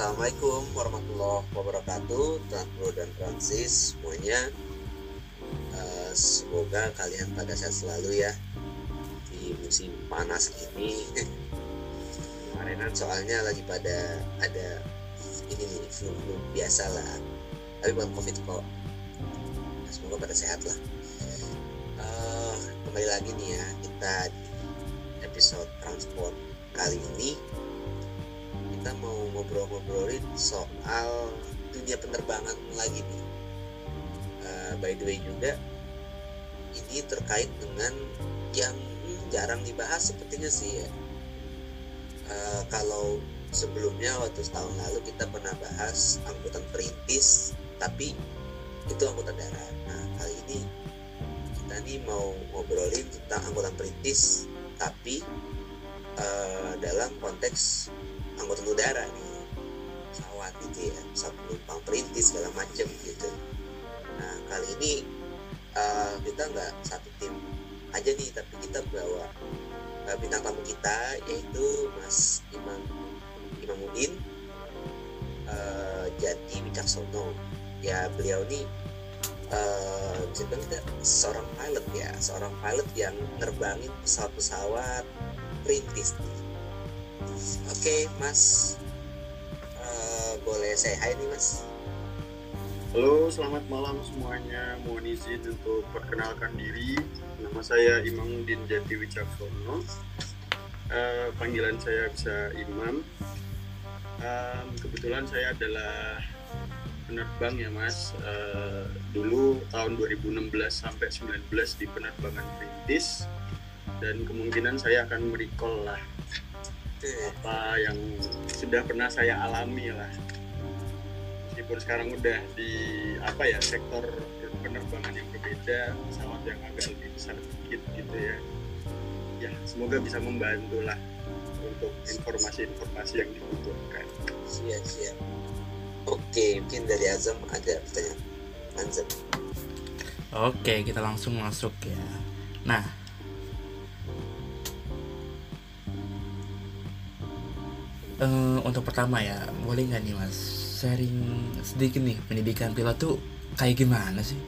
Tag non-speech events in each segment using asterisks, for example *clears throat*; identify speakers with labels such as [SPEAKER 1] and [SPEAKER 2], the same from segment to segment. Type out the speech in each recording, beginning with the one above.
[SPEAKER 1] Assalamualaikum warahmatullahi wabarakatuh. Tuan Bro dan Francis semuanya. Uh, Semoga kalian pada sehat selalu ya Di musim panas ini. *laughs* Kemarinan soalnya lagi pada ada ini nih flu-flu biasa lah. Tapi bukan covid kok. Nah, Semoga pada sehat lah. Uh, Kembali lagi nih ya Kita di episode transport kali ini kita mau ngobrol-ngobrolin soal dunia penerbangan lagi nih. Uh, by the way juga ini terkait dengan yang jarang dibahas sepertinya sih ya. Uh, kalau sebelumnya waktu setahun lalu kita pernah bahas angkutan perintis, tapi itu angkutan darat. Nah kali ini kita nih mau ngobrolin tentang angkutan perintis, tapi uh, dalam konteks angkutan udara nih. Pesawat gitu ya pesawat penumpang perintis segala macem gitu. Nah kali ini uh, kita nggak satu tim aja nih tapi kita bawa uh, bintang tamu kita yaitu Mas Imam Imamuddin uh, Jati Wicaksono. Ya beliau nih uh, kita seorang pilot ya seorang pilot yang nerbangin pesawat-pesawat perintis Oke, Mas. Uh, boleh saya hai nih, Mas.
[SPEAKER 2] Halo, selamat malam semuanya. Mohon izin untuk perkenalkan diri. Nama saya Imamuddin Jati Wicaksono. Uh, panggilan saya bisa Imam. Um, kebetulan saya adalah penerbang ya mas uh, dulu tahun 2016 sampai 19 di penerbangan perintis dan kemungkinan saya akan merecall lah apa yang sudah pernah saya alami lah. Meskipun sekarang udah di apa ya sektor penerbangan yang berbeda pesawat yang agak lebih besar sedikit gitu ya. Ya semoga bisa membantu lah untuk informasi-informasi yang dibutuhkan.
[SPEAKER 1] Siap siap oke mungkin dari Azam ada pertanyaan. Azam.
[SPEAKER 3] Oke kita langsung masuk ya. Nah uh, untuk pertama ya boleh nggak nih mas sharing sedikit nih pendidikan pilot tuh kayak gimana sih?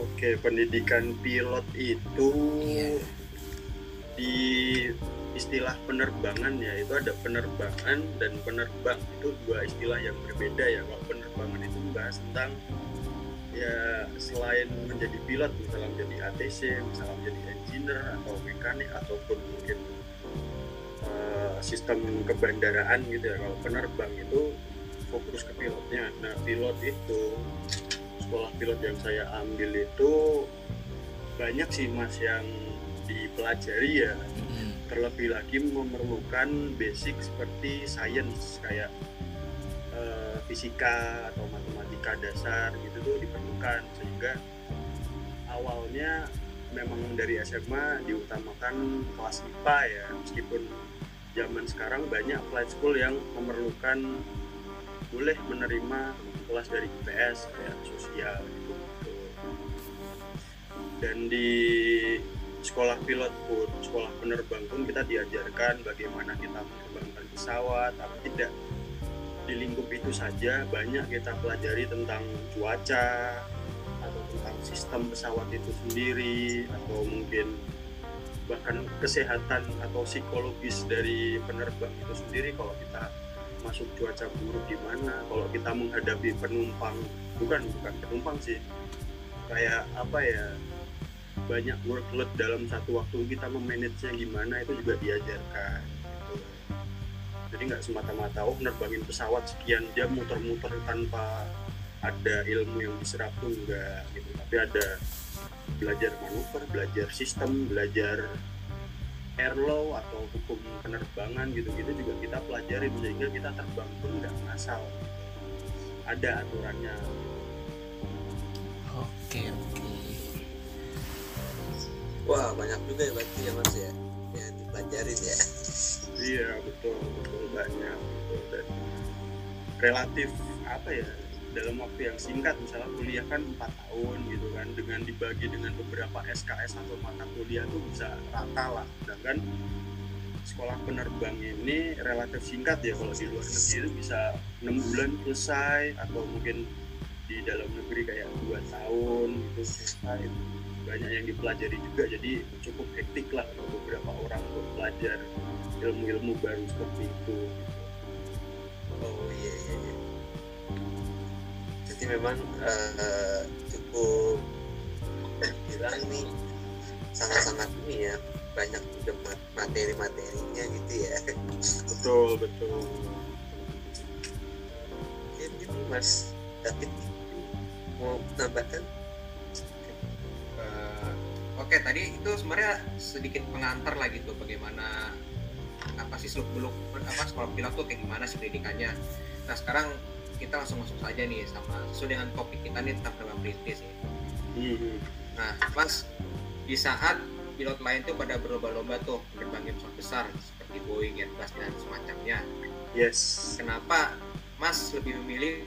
[SPEAKER 2] Oke pendidikan pilot itu yeah. di istilah penerbangan ya itu ada penerbangan dan penerbang itu dua istilah yang berbeda ya kalau penerbangan itu membahas tentang ya selain menjadi pilot misalnya menjadi ATC misalnya menjadi engineer atau mekanik ataupun mungkin sistem kebandaraan gitu ya. Kalau penerbang itu fokus ke pilotnya. Nah pilot itu sekolah pilot yang saya ambil itu banyak sih mas yang dipelajari ya. Hmm. terlebih lagi memerlukan basic seperti sains kayak uh, fisika atau matematika dasar gitu tuh diperlukan. Sehingga awalnya memang dari SMA diutamakan kelas IPA ya meskipun zaman sekarang banyak flight school yang memerlukan boleh menerima kelas dari IPS kayak sosial gitu, dan di sekolah pilot pun sekolah penerbang pun kita diajarkan bagaimana kita menerbangkan pesawat tapi tidak di lingkup itu saja. Banyak kita pelajari tentang cuaca atau tentang sistem pesawat itu sendiri atau mungkin bahkan kesehatan atau psikologis dari penerbang itu sendiri kalau kita masuk cuaca buruk gimana kalau kita menghadapi penumpang bukan bukan penumpang sih kayak apa ya banyak workload dalam satu waktu kita memanage gimana itu juga diajarkan gitu. jadi nggak semata-mata oh nerbangin pesawat sekian jam muter-muter tanpa ada ilmu yang diserap tuh enggak gitu tapi ada belajar manuver, belajar sistem, belajar airlaw atau hukum penerbangan gitu-gitu juga kita pelajari sehingga kita terbang pun nggak ngasal ada aturannya.
[SPEAKER 3] Oke oke.
[SPEAKER 1] Wah banyak juga ya berarti ya mas ya yang dipelajarin ya.
[SPEAKER 2] Iya betul betul banyak gitu. dan relatif apa ya dalam waktu yang singkat misalnya kuliah kan empat tahun gitu kan dengan dibagi dengan beberapa SKS atau mata kuliah tuh bisa rata lah sedangkan sekolah penerbang ini relatif singkat ya kalau di luar negeri itu bisa enam bulan selesai atau mungkin di dalam negeri kayak dua tahun itu selesai banyak yang dipelajari juga jadi cukup hektik lah beberapa orang untuk belajar ilmu-ilmu baru seperti itu
[SPEAKER 1] oh. Jadi memang uh, cukup bilang nih sangat-sangat ini ya banyak juga materi-materinya gitu ya.
[SPEAKER 2] Betul betul.
[SPEAKER 1] Ya gitu mas. David mau tambahkan
[SPEAKER 4] uh, oke okay, tadi itu sebenarnya sedikit pengantar lah gitu bagaimana apa sih seluk beluk apa sekolah pilot tuh kayak gimana sih pendidikannya. Nah sekarang kita langsung masuk saja nih sama sesuai dengan topik kita nih tentang program perintis ya. Hmm. Nah, Mas, di saat pilot lain tuh pada berlomba-lomba tuh menerbangin pesawat besar seperti Boeing, Airbus dan semacamnya.
[SPEAKER 2] Yes.
[SPEAKER 4] Kenapa Mas lebih memilih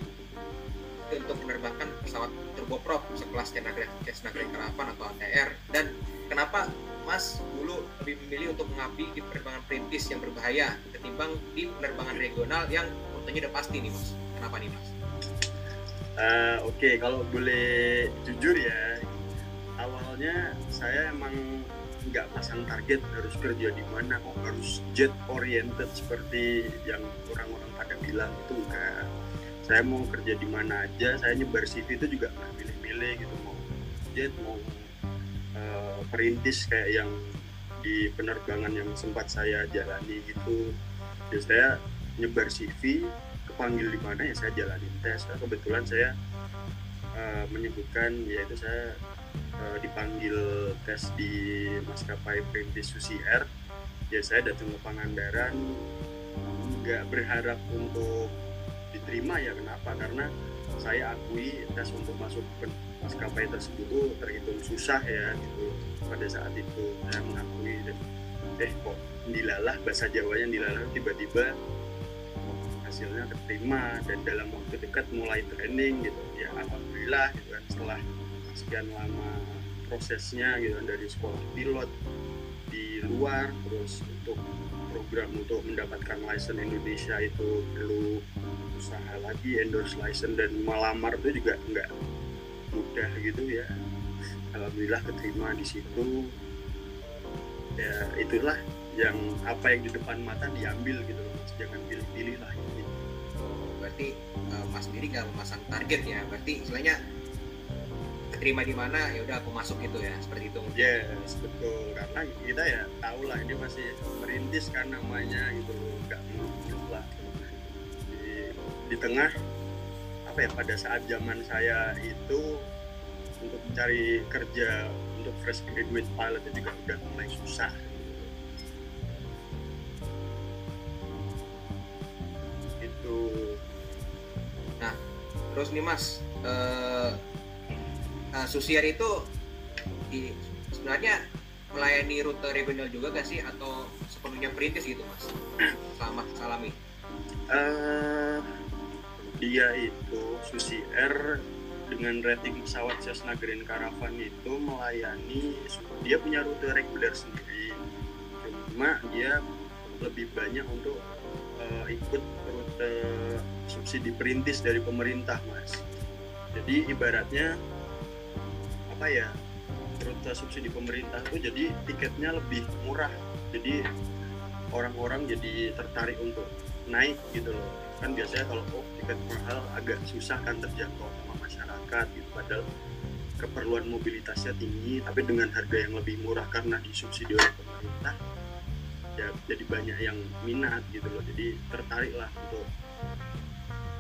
[SPEAKER 4] untuk menerbangkan pesawat turboprop sekelas Cessna Grand Caravan atau ATR dan kenapa Mas dulu lebih memilih untuk mengabdi di penerbangan perintis yang berbahaya ketimbang di penerbangan regional yang rutenya udah pasti nih Mas. Kenapa nih Mas?
[SPEAKER 2] Uh, Oke, okay. kalau boleh jujur ya, awalnya saya emang nggak pasang target harus kerja di mana kok harus jet oriented seperti yang orang-orang pada bilang itu enggak saya mau kerja di mana aja saya nyebar CV itu juga nggak milih-milih gitu mau jet mau uh, perintis kayak yang di penerbangan yang sempat saya jalani gitu jadi saya nyebar CV kepanggil di mana ya saya jalanin tes. Nah, kebetulan saya uh, menyebutkan yaitu saya uh, dipanggil tes di maskapai Perintis Susi Air ya saya datang ke Pangandaran. Nggak berharap untuk diterima ya kenapa? Karena saya akui tes untuk masuk ke maskapai tersebut itu terhitung susah ya gitu. Pada saat itu saya mengakui dan eh kok dilalah bahasa Jawanya dilalah tiba-tiba hasilnya terima dan dalam waktu dekat mulai training gitu ya alhamdulillah gitu kan. Setelah sekian lama prosesnya gitu kan, dari sekolah pilot di luar terus untuk program untuk mendapatkan license Indonesia itu perlu usaha lagi endorse license dan melamar itu juga enggak mudah gitu ya. Alhamdulillah keterima di situ. Ya itulah yang apa yang di depan mata diambil gitu jangan pilih-pilih lah
[SPEAKER 4] berarti uh, mas sendiri nggak memasang target ya. Berarti istilahnya terima di mana ya udah aku masuk gitu ya seperti itu.
[SPEAKER 2] Yes betul. Karena kita ya tahu lah ini masih merintis kan namanya gitu. Nggak muluk lah. Di, di tengah apa ya pada saat zaman saya itu untuk mencari kerja untuk fresh graduate pilot itu juga udah mulai susah. Itu
[SPEAKER 4] terus nih mas uh, uh, Susier itu di, sebenarnya melayani rute regional juga gak sih? Atau sepenuhnya perintis gitu mas? Selama salami
[SPEAKER 2] uh, dia itu Susi Air dengan rating pesawat Cessna Grand Caravan itu melayani dia punya rute reguler sendiri. Cuma dia lebih banyak untuk uh, ikut rute subsidi perintis dari pemerintah mas. Jadi ibaratnya apa ya rute subsidi pemerintah itu jadi tiketnya lebih murah. Jadi orang-orang jadi tertarik untuk naik gitu loh. Kan biasanya kalau oh tiket mahal agak susah kan terjangkau sama masyarakat gitu. Padahal keperluan mobilitasnya tinggi tapi dengan harga yang lebih murah karena disubsidi oleh pemerintah ya jadi banyak yang minat gitu loh. Jadi tertarik lah untuk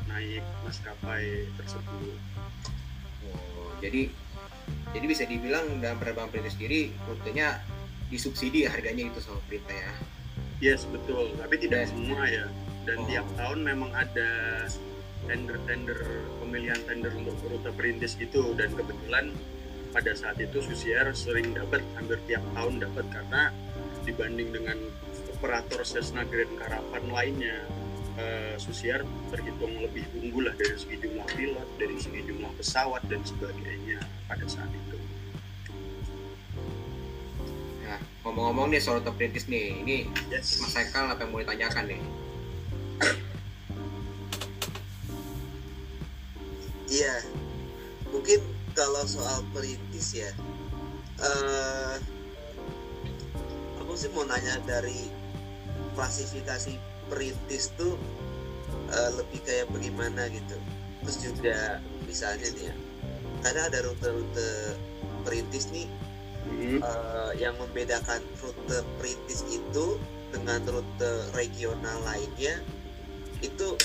[SPEAKER 2] naik maskapai tersebut.
[SPEAKER 4] Oh, jadi jadi bisa dibilang dalam penerbangan perintah sendiri rutenya disubsidi ya harganya itu sama perintah ya?
[SPEAKER 2] Yes betul. Tapi tidak dan, semua ya. Dan oh. tiap tahun memang ada tender-tender pemilihan tender untuk rute perintis itu dan kebetulan pada saat itu Susier sering dapat hampir tiap tahun dapat. Karena dibanding dengan operator Cessna Grand Caravan lainnya uh, Susier terhitung lebih unggul lah dari segi jumlah pilot, dari segi jumlah pesawat dan sebagainya pada saat itu.
[SPEAKER 4] Nah, ngomong-ngomong nih soal rute perintis nih ini
[SPEAKER 2] yes
[SPEAKER 4] Mas Haikal apa yang mau ditanyakan nih
[SPEAKER 1] Iya, mungkin kalau soal perintis ya, eh aku sih mau nanya dari klasifikasi perintis tuh eh, lebih kayak bagaimana gitu. Terus juga misalnya nih ya, karena ada rute-rute perintis nih
[SPEAKER 2] Mhm.
[SPEAKER 1] eh, yang membedakan rute perintis itu dengan rute regional lainnya itu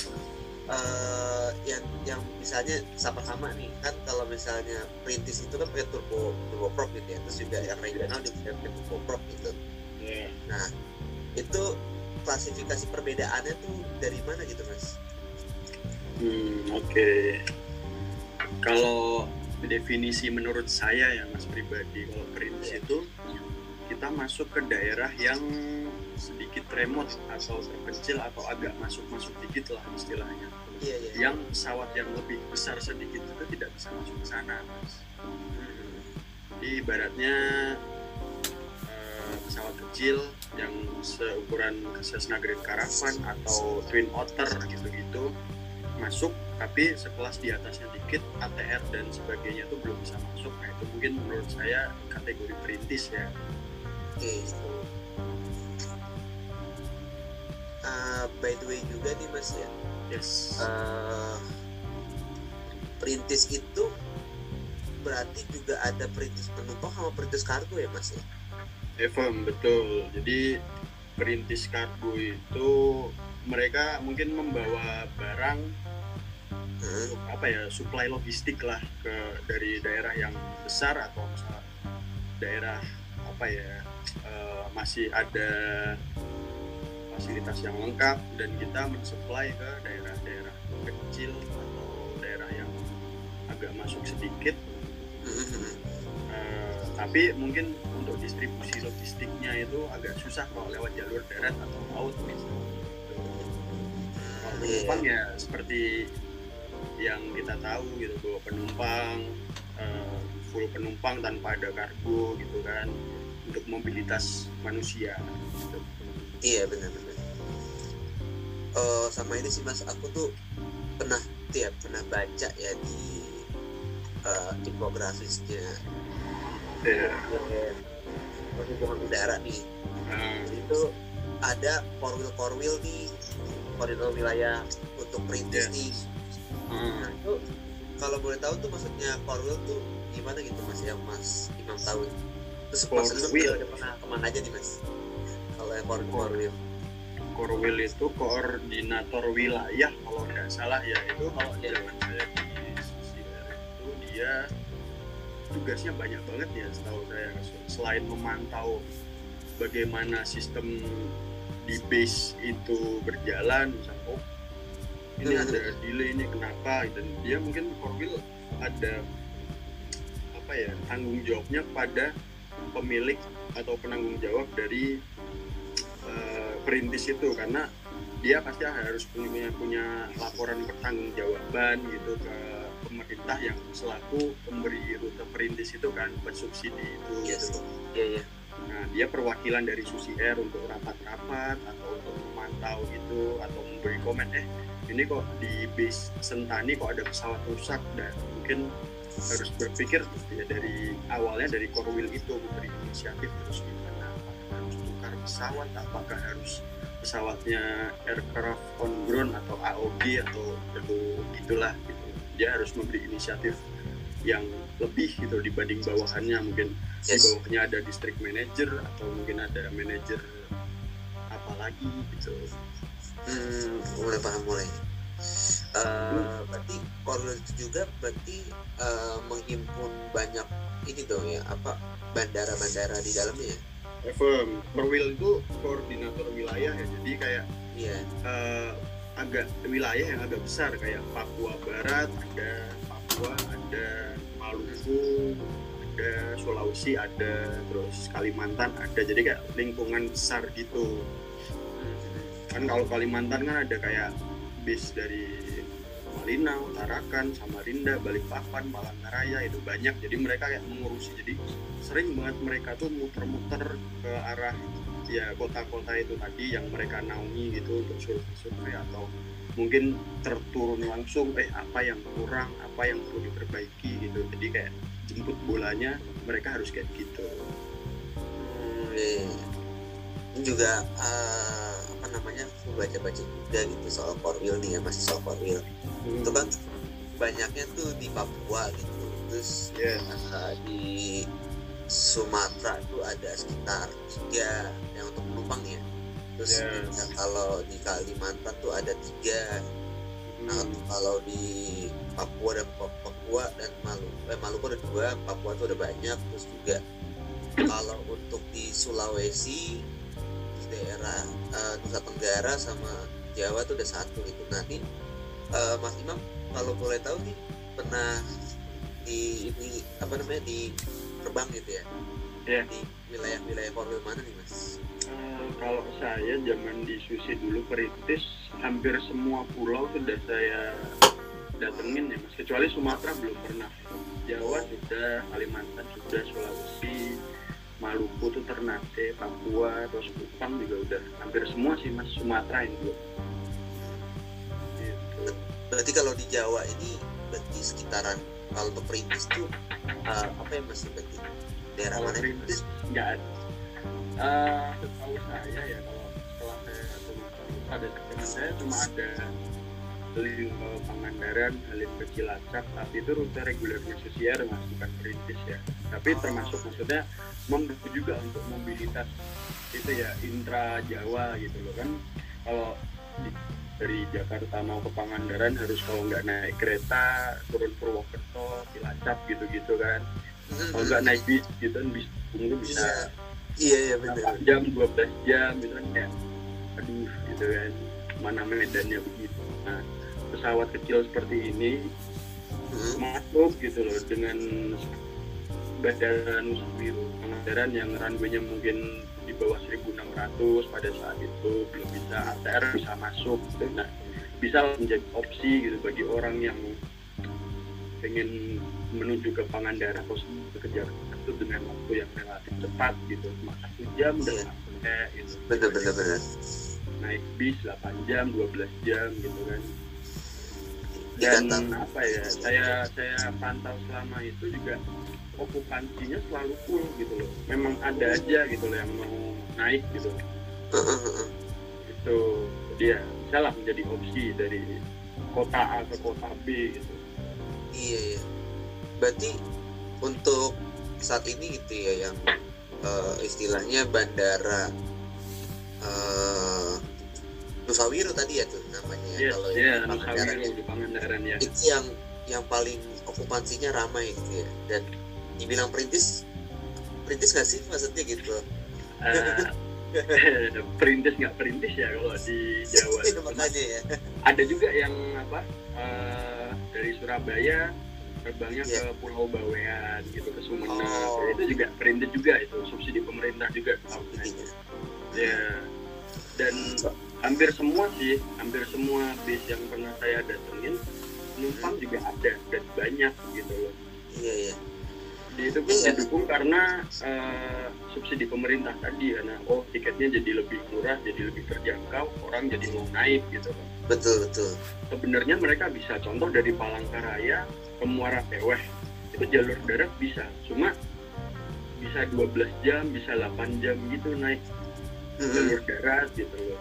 [SPEAKER 1] eh, yang yang misalnya sama-sama nih kan kalau misalnya perintis itu kan pakai turbo turboprop gitu ya terus juga yang regional juga pakai turboprop gitu
[SPEAKER 2] Ya.
[SPEAKER 1] nah itu klasifikasi perbedaannya tuh dari mana gitu mas
[SPEAKER 2] Hmm, oke. Kalau definisi menurut saya ya Mas pribadi, kalau perintis itu kita masuk ke daerah yang sedikit remote atau terpencil atau agak masuk-masuk dikit lah istilahnya.
[SPEAKER 1] iya iya
[SPEAKER 2] Yang pesawat yang lebih besar sedikit itu tidak bisa masuk ke sana, Mas.
[SPEAKER 1] Hmm.
[SPEAKER 2] Jadi ibaratnya pesawat kecil yang seukuran Cessna Grand Caravan atau Twin Otter gitu-gitu masuk tapi sekelas di atasnya dikit ATR dan sebagainya itu belum bisa masuk. Nah itu mungkin menurut saya kategori perintis ya.
[SPEAKER 1] Oke. Ah, by the way juga nih mas ya.
[SPEAKER 2] Yes.
[SPEAKER 1] Eh, perintis itu berarti juga ada perintis penumpang sama perintis kargo ya mas ya
[SPEAKER 2] Evam betul. Jadi perintis kargo itu mereka mungkin membawa barang untuk apa ya supply logistik lah ke dari daerah yang besar atau daerah apa ya eh, masih ada fasilitas yang lengkap dan kita mensuplai ke daerah-daerah kecil atau daerah yang agak masuk sedikit *laughs* tapi mungkin untuk distribusi logistiknya itu agak susah kalau lewat jalur darat atau laut misalnya kalau penumpang ya seperti yang kita tahu gitu bahwa penumpang eh, full penumpang tanpa ada kargo gitu kan untuk mobilitas manusia gitu.
[SPEAKER 1] Iya benar-benar. Oh sama ini sih mas, aku tuh pernah tuh ya pernah baca ya di uh, infografisnya
[SPEAKER 2] Ya,
[SPEAKER 1] perhubungan udara nih.
[SPEAKER 2] eh,
[SPEAKER 1] Itu ada korwil korwil nih koridor wilayah untuk perintis
[SPEAKER 2] Yes.
[SPEAKER 1] nih.
[SPEAKER 2] eh,
[SPEAKER 1] Nah itu kalau boleh tahu tuh maksudnya korwil tuh gimana gitu mas yang mas Imam tahu? Terus
[SPEAKER 2] Korwil.
[SPEAKER 1] udah pernah ke mana aja nih mas? Kalau yang korwil korwil.
[SPEAKER 2] Korwil itu koordinator wilayah kalau nggak salah ya itu kalau
[SPEAKER 1] Iya.
[SPEAKER 2] zaman saya di itu dia tugasnya banyak banget ya setahu saya. Selain memantau bagaimana sistem di base itu berjalan misalnya oh ini ada delay ini kenapa? Dan dia mungkin Korwil ada apa ya tanggung jawabnya pada pemilik atau penanggung jawab dari eh, perintis itu. Karena dia pasti harus punya punya laporan pertanggungjawaban gitu ke pemerintah yang selaku pemberi rute perintis itu kan bersubsidi itu
[SPEAKER 1] Yes.
[SPEAKER 2] gitu.
[SPEAKER 1] Iya iya.
[SPEAKER 2] Nah, dia perwakilan dari Susi Air untuk rapat-rapat atau untuk memantau gitu atau memberi komen eh ini kok di base Sentani kok ada pesawat rusak dan mungkin harus berpikir ya dari awalnya dari Korwil itu memberi inisiatif terus gimana apakah harus tukar pesawat apakah harus pesawatnya aircraft on ground atau AOG atau itu itulah gitu dia harus memberi inisiatif yang lebih gitu dibanding bawahannya mungkin di
[SPEAKER 1] Yes.
[SPEAKER 2] bawahnya ada district manager atau mungkin ada manajer apa lagi gitu
[SPEAKER 1] Hmm, mulai paham mulai. Eh, berarti korwil itu juga berarti eh, menghimpun banyak ini dong ya apa bandara-bandara di dalamnya ya?
[SPEAKER 2] FM Perwil itu koordinator wilayah ya jadi kayak
[SPEAKER 1] Iya.
[SPEAKER 2] eh, agak wilayah yang agak besar kayak Papua Barat ada Papua ada Maluku ada Sulawesi ada terus Kalimantan ada. Jadi kayak lingkungan besar gitu. Kan kalau Kalimantan kan ada kayak base dari Malinau, Tarakan, Samarinda, Balikpapan, Palangkaraya itu banyak. Jadi mereka kayak mengurusi. Jadi sering banget mereka tuh muter-muter ke arah ya kota-kota itu tadi yang mereka naungi gitu untuk survei-survei atau mungkin terturun langsung eh apa yang kurang apa yang perlu diperbaiki gitu. Jadi kayak jemput bolanya mereka harus kayak gitu.
[SPEAKER 1] Hmm, iya, iya. Ini juga eh, apa namanya aku baca-baca juga gitu soal Korwil nih ya masih soal Korwil itu kan banyaknya tuh di Papua gitu. Terus
[SPEAKER 2] Yes.
[SPEAKER 1] eh, di Sumatera tuh ada sekitar tiga yang untuk penumpang ya terus
[SPEAKER 2] Yes.
[SPEAKER 1] ya, kalau di Kalimantan tuh ada tiga nah
[SPEAKER 2] Hmm.
[SPEAKER 1] kalau di Papua dan Pa- Papua dan Maluku eh, Maluku ada dua Papua tuh ada banyak terus juga kalau untuk di Sulawesi di daerah eh, Nusa Tenggara sama Jawa tuh ada satu gitu nanti eh, Mas Imam kalau boleh tahu nih pernah di ini apa namanya di terbang gitu ya?
[SPEAKER 2] Iya.
[SPEAKER 1] di wilayah-wilayah Korwil mana nih Mas?
[SPEAKER 2] Eh, kalau saya zaman di Susi dulu perintis hampir semua pulau sudah saya datengin ya mas. Kecuali Sumatera belum pernah. Jawa sudah Kalimantan sudah Sulawesi Maluku tuh Ternate Papua terus Kupang juga udah. Hampir semua sih mas Sumatera ini belum gitu.
[SPEAKER 1] Berarti kalau di Jawa ini berarti sekitaran kalau perintis tuh eh, apa ya Mas berarti daerah
[SPEAKER 2] kalau
[SPEAKER 1] mana?
[SPEAKER 2] perintis nggak ada Eh, setahu saya ya kalau setelah saya Sumatera ada teman saya cuma ada Halim Pangandaran, Halim ke Cilacap, tapi itu rute regulernya Susier mas, bukan perintis ya. Tapi termasuk maksudnya membantu juga untuk mobilitas itu ya intra Jawa gitu loh kan. Kalau dari Jakarta mau ke Pangandaran harus kalau nggak naik kereta turun Purwokerto, Cilacap gitu-gitu kan. Kalau nggak naik bis gitu kan bis itu bisa
[SPEAKER 1] Iya iya benar.
[SPEAKER 2] 8 jam 12 jam gitu kan kayak aduh gitu kan mana medannya begitu nah pesawat kecil seperti ini
[SPEAKER 1] Hmm.
[SPEAKER 2] masuk gitu loh dengan badan Pangandaran yang runway-nya mungkin di bawah 1600 pada saat itu belum bisa ATR bisa masuk gitu. nah bisa menjadi opsi gitu bagi orang yang pengen menuju ke Pangandaran atau ke Jakarta itu dengan waktu yang relatif cepat gitu cuma satu jam udah
[SPEAKER 1] Iya.
[SPEAKER 2] gitu
[SPEAKER 1] Benar benar
[SPEAKER 2] naik bis 8 jam 12 jam gitu kan dan
[SPEAKER 1] Dikata
[SPEAKER 2] apa ya saya saya pantau selama itu juga okupansinya selalu full gitu loh memang ada aja gitu loh yang mau naik gitu *laughs* itu dia bisa lah menjadi opsi dari kota A ke kota B gitu
[SPEAKER 1] Iya iya. Berarti untuk saat ini gitu ya yang eh, istilahnya bandara eh Nusawiru tadi ya tuh namanya ya,
[SPEAKER 2] yes
[SPEAKER 1] kalau
[SPEAKER 2] ya
[SPEAKER 1] yang di Pangandaran
[SPEAKER 2] Nusawiru
[SPEAKER 1] ya.
[SPEAKER 2] di Pangandaran ya
[SPEAKER 1] itu yang yang paling okupansinya ramai gitu ya dan dibilang perintis perintis nggak sih maksudnya gitu?
[SPEAKER 2] Eh, *laughs* perintis nggak perintis ya kalau di Jawa.
[SPEAKER 1] Iya, makanya ya.
[SPEAKER 2] Ada juga yang apa eh, dari Surabaya terbangnya
[SPEAKER 1] Iya.
[SPEAKER 2] ke Pulau Bawean gitu ke Sumeneb.
[SPEAKER 1] Oh.
[SPEAKER 2] itu juga perintis juga itu subsidi pemerintah juga. Ya. Dan hampir semua sih hampir semua bis yang pernah saya datengin penumpang juga ada dan banyak gitu loh.
[SPEAKER 1] Iya iya
[SPEAKER 2] itu pun didukung karena eh, subsidi pemerintah tadi karena oh tiketnya jadi lebih murah jadi lebih terjangkau orang jadi mau naik gitu.
[SPEAKER 1] Betul betul.
[SPEAKER 2] Sebenarnya mereka bisa contoh dari Palangkaraya ke Muara Teweh itu jalur darat bisa. Cuma bisa 12 jam bisa 8 jam gitu naik jalur darat gitu loh.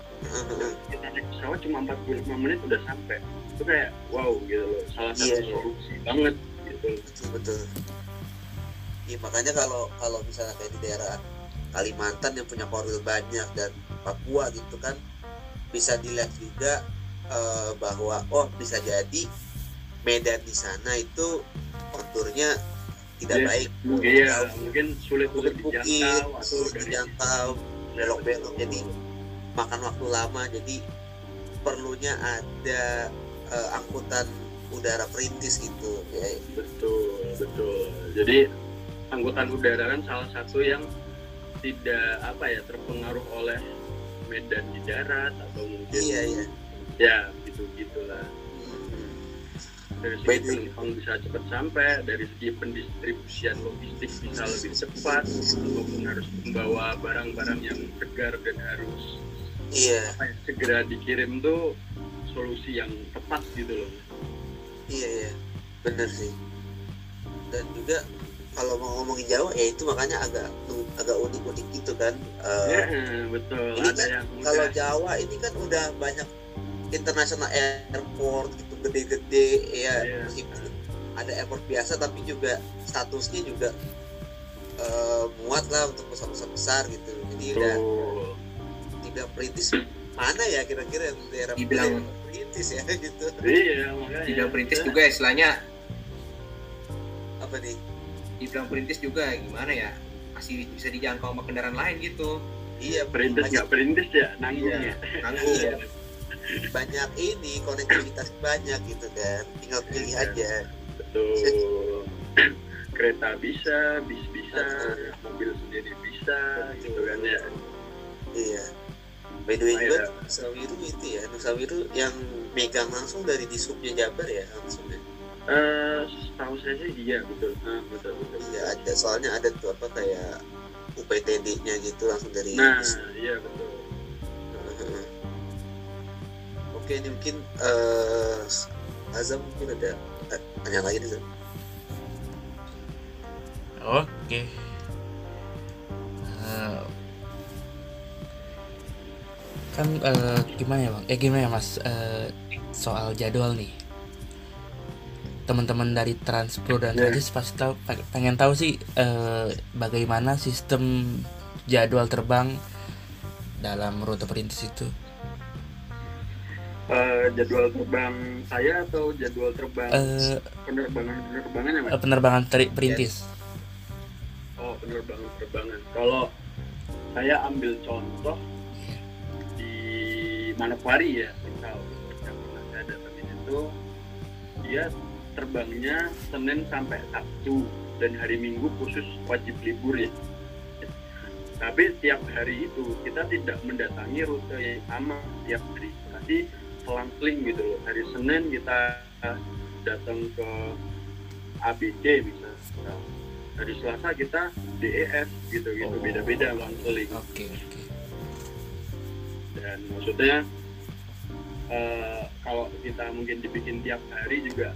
[SPEAKER 2] Kita naik pesawat cuma 45 menit udah sampai. Itu kayak wow gitu loh. Salah satu
[SPEAKER 1] Iya, iya.
[SPEAKER 2] solusi banget gitu.
[SPEAKER 1] Betul betul Iya makanya kalau kalau misalnya kayak di daerah Kalimantan yang punya korwil banyak dan Papua gitu kan bisa dilihat juga eh, bahwa oh bisa jadi medan di sana itu konturnya tidak
[SPEAKER 2] Iya,
[SPEAKER 1] baik.
[SPEAKER 2] mungkin ya mungkin sulit untuk dijangkau atau
[SPEAKER 1] dijangkau belok-belok. Jadi makan waktu lama jadi perlunya ada eh, angkutan udara perintis gitu ya.
[SPEAKER 2] Betul betul. Jadi angkutan udara kan salah satu yang tidak apa ya terpengaruh oleh medan di darat atau mungkin
[SPEAKER 1] iya iya.
[SPEAKER 2] Ya gitu gitulah dari segi penumpang bisa cepat sampai dari segi pendistribusian logistik bisa lebih cepat walaupun harus membawa barang-barang yang segar dan harus
[SPEAKER 1] iya.
[SPEAKER 2] apa ya, segera dikirim tuh solusi yang tepat gitu loh.
[SPEAKER 1] Iya iya. Bener sih. Dan juga kalau mau ngomongin Jawa ya itu makanya agak agak unik-unik gitu kan. Eh,
[SPEAKER 2] ya betul.
[SPEAKER 1] ini
[SPEAKER 2] ada
[SPEAKER 1] kan
[SPEAKER 2] yang
[SPEAKER 1] kalau
[SPEAKER 2] udah
[SPEAKER 1] Jawa ini kan udah banyak international airport gitu gede-gede ya
[SPEAKER 2] Iya.
[SPEAKER 1] meskipun ada airport biasa tapi juga statusnya juga eh, muat lah untuk pesawat-pesawat besar gitu. Jadi udah
[SPEAKER 2] Betul.
[SPEAKER 1] tidak perintis mana ya kira-kira yang daerah
[SPEAKER 4] Dibilang-
[SPEAKER 1] daerah perintis ya *laughs* gitu.
[SPEAKER 2] Iya makanya
[SPEAKER 4] dibilang perintis juga istilahnya.
[SPEAKER 1] Apa nih
[SPEAKER 4] dibilang perintis juga gimana ya masih bisa dijangkau sama kendaraan lain gitu
[SPEAKER 1] iya
[SPEAKER 2] perintis nggak perintis ya nanggung
[SPEAKER 1] Iya.
[SPEAKER 2] ya
[SPEAKER 4] nanggung
[SPEAKER 1] Iya. banyak ini konektivitas banyak gitu kan tinggal pilih
[SPEAKER 2] Iya.
[SPEAKER 1] aja
[SPEAKER 2] betul *clears throat* kereta bisa bis bisa
[SPEAKER 1] Betul.
[SPEAKER 2] mobil sendiri bisa gitu kan ya
[SPEAKER 1] iya by the way
[SPEAKER 2] Iya.
[SPEAKER 1] juga Nusa Wiru itu ya Nusa Wiru yang megang langsung dari di subnya Jabar ya langsung ya
[SPEAKER 2] eh setahu saya sih iya betul ah, betul betul
[SPEAKER 1] iya ada soalnya ada tuh apa kayak UPTD-nya gitu langsung dari
[SPEAKER 2] nah iya betul.
[SPEAKER 1] Oke, ini mungkin eh Azam mungkin ada eh, tanya lagi nih Zam.
[SPEAKER 3] Oke. Kan eh, gimana ya bang? Eh gimana ya mas? Eh, soal jadwal nih. Teman-teman dari Transpro dan
[SPEAKER 2] Ya.
[SPEAKER 3] Transis pasti tahu pe- pengen tahu sih eh, bagaimana sistem jadwal terbang dalam rute perintis itu.
[SPEAKER 2] Eh, jadwal terbang saya atau jadwal terbang
[SPEAKER 3] Eh,
[SPEAKER 2] penerbangan penerbangan ya mas
[SPEAKER 3] eh, penerbangan teri- perintis.
[SPEAKER 2] oh penerbangan penerbangan kalau saya ambil contoh di Manokwari ya misal yang pernah saya datangin itu dia terbangnya Senin sampai Sabtu dan hari Minggu khusus wajib libur ya. Tapi tiap hari itu kita tidak mendatangi rute yang sama tiap hari. Tapi selang-seling gitu loh. Hari Senin kita datang ke ABC misalnya hari Selasa kita DEF gitu gitu.
[SPEAKER 3] Oh.
[SPEAKER 2] beda-beda selang-seling
[SPEAKER 3] Oke oke.
[SPEAKER 2] dan maksudnya eh, kalau kita mungkin dibikin tiap hari juga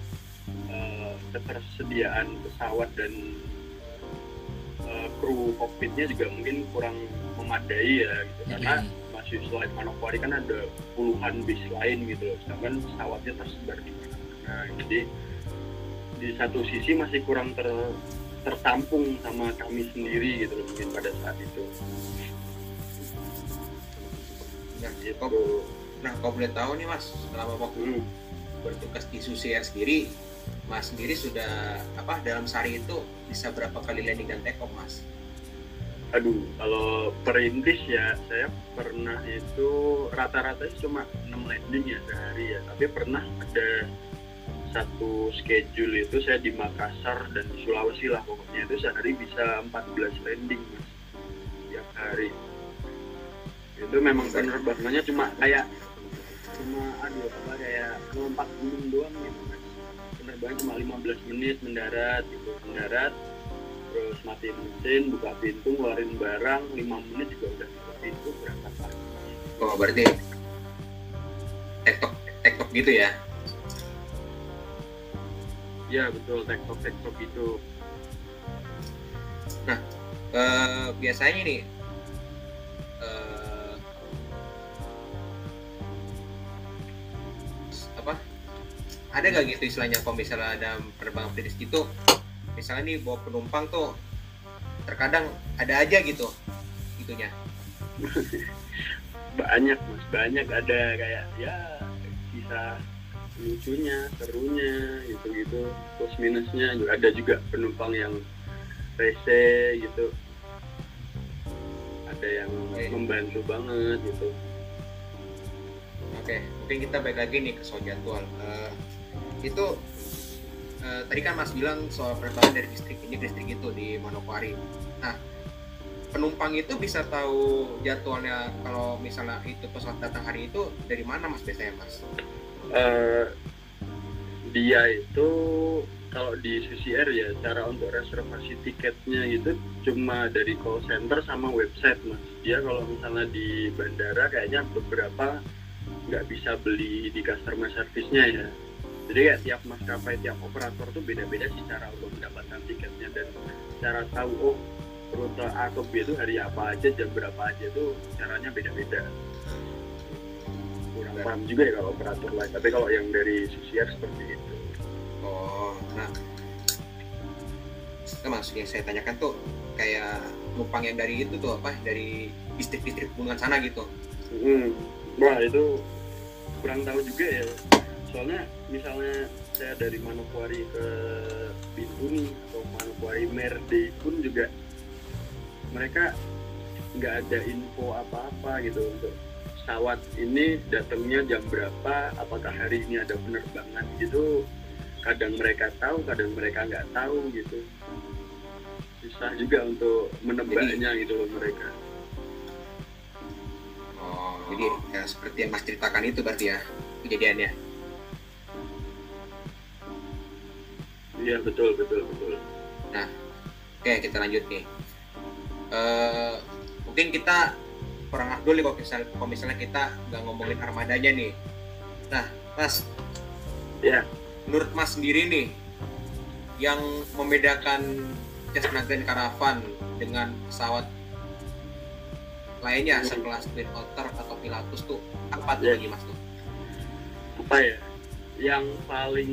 [SPEAKER 2] ketersediaan pesawat dan eh, kru kokpitnya juga mungkin kurang memadai ya gitu. Karena
[SPEAKER 3] Mm-mm.
[SPEAKER 2] masih selain Manokwari kan ada puluhan bis lain gitu loh. Sedangkan pesawatnya tersebar di mana-mana jadi di satu sisi masih kurang ter tertampung sama kami sendiri gitu loh mungkin pada saat itu.
[SPEAKER 4] Nah,
[SPEAKER 2] gitu
[SPEAKER 4] kok- nah kalau boleh tahu nih mas selama waktu
[SPEAKER 2] Hmm.
[SPEAKER 4] bertugas di Susi Air sendiri mas sendiri sudah apa dalam sehari itu bisa berapa kali landing dan take off mas
[SPEAKER 2] Aduh, kalau perintis ya, saya pernah itu rata-rata cuma 6 landing ya sehari ya. Tapi pernah ada satu schedule itu saya di Makassar dan di Sulawesi lah pokoknya itu sehari bisa 14 landing mas tiap hari. Itu memang penerbangannya cuma kayak cuma aduh apa kayak lompat gunung doang gitu Penerbangan cuma 15 menit mendarat gitu. Mendarat terus matiin mesin buka pintu ngeluarin barang 5 menit juga udah buka pintu berangkat lagi
[SPEAKER 4] oh berarti tektok tektok gitu ya?
[SPEAKER 2] Ya betul tektok tektok itu
[SPEAKER 4] Eh, biasanya nih eh, ada gak gitu istilahnya kalau misalnya ada penerbangan perintis gitu? Misalnya nih bawa penumpang tuh terkadang ada aja gitu itunya. *laughs*
[SPEAKER 2] Banyak mas. Banyak. Ada kayak ya kisah lucunya serunya gitu gitu plus minusnya juga. Ada juga penumpang yang rese gitu. Ada yang
[SPEAKER 4] Oke.
[SPEAKER 2] membantu banget gitu.
[SPEAKER 4] Oke, mungkin kita balik lagi nih ke soal jadwal. Itu eh, tadi kan Mas bilang soal penerbangan dari distrik ini distrik itu di Manokwari. Nah, penumpang itu bisa tahu jadwalnya kalau misalnya itu pesawat datang hari itu dari mana Mas biasanya Mas?
[SPEAKER 2] Eh, dia itu kalau di CCR ya cara untuk reservasi tiketnya itu cuma dari call center sama website mas dia kalau misalnya di bandara kayaknya beberapa nggak bisa beli di customer service-nya ya jadi kayak tiap maskapai tiap operator tuh beda-beda sih cara untuk mendapatkan tiketnya dan cara tahu oh rute A ke B itu hari apa aja jam berapa aja tuh caranya beda-beda. Kurang paham juga ya kalau operator lain tapi kalau yang dari CCR seperti itu.
[SPEAKER 4] Oh nah. Nah, mas yang saya tanyakan tuh kayak numpang yang dari itu tuh apa? Dari distrik-distrik pegunungan sana gitu.
[SPEAKER 2] Hmm, wah itu kurang tahu juga ya. Soalnya misalnya saya dari Manokwari ke Bintuni atau Manokwari Merde pun juga mereka nggak ada info apa-apa gitu untuk pesawat ini datangnya jam berapa, apakah hari ini ada penerbangan gitu. Kadang mereka tahu, kadang mereka nggak tahu gitu. Susah juga untuk menebaknya gitu loh mereka.
[SPEAKER 4] oh jadi ya seperti yang mas ceritakan itu berarti ya kejadiannya
[SPEAKER 2] Iya betul betul betul.
[SPEAKER 4] oke kita lanjut nih Eh, mungkin kita kurang afdol nih kalau misalnya, kalau misalnya kita nggak ngomongin armadanya nih nah mas
[SPEAKER 2] Ya.
[SPEAKER 4] menurut mas sendiri nih yang membedakan Cessna Grand Caravan dengan pesawat lainnya
[SPEAKER 2] Hmm.
[SPEAKER 4] sekelas Twin Otter atau Pilatus tuh apa tuh
[SPEAKER 2] Ya.
[SPEAKER 4] bagi mas tuh
[SPEAKER 2] apa ya yang paling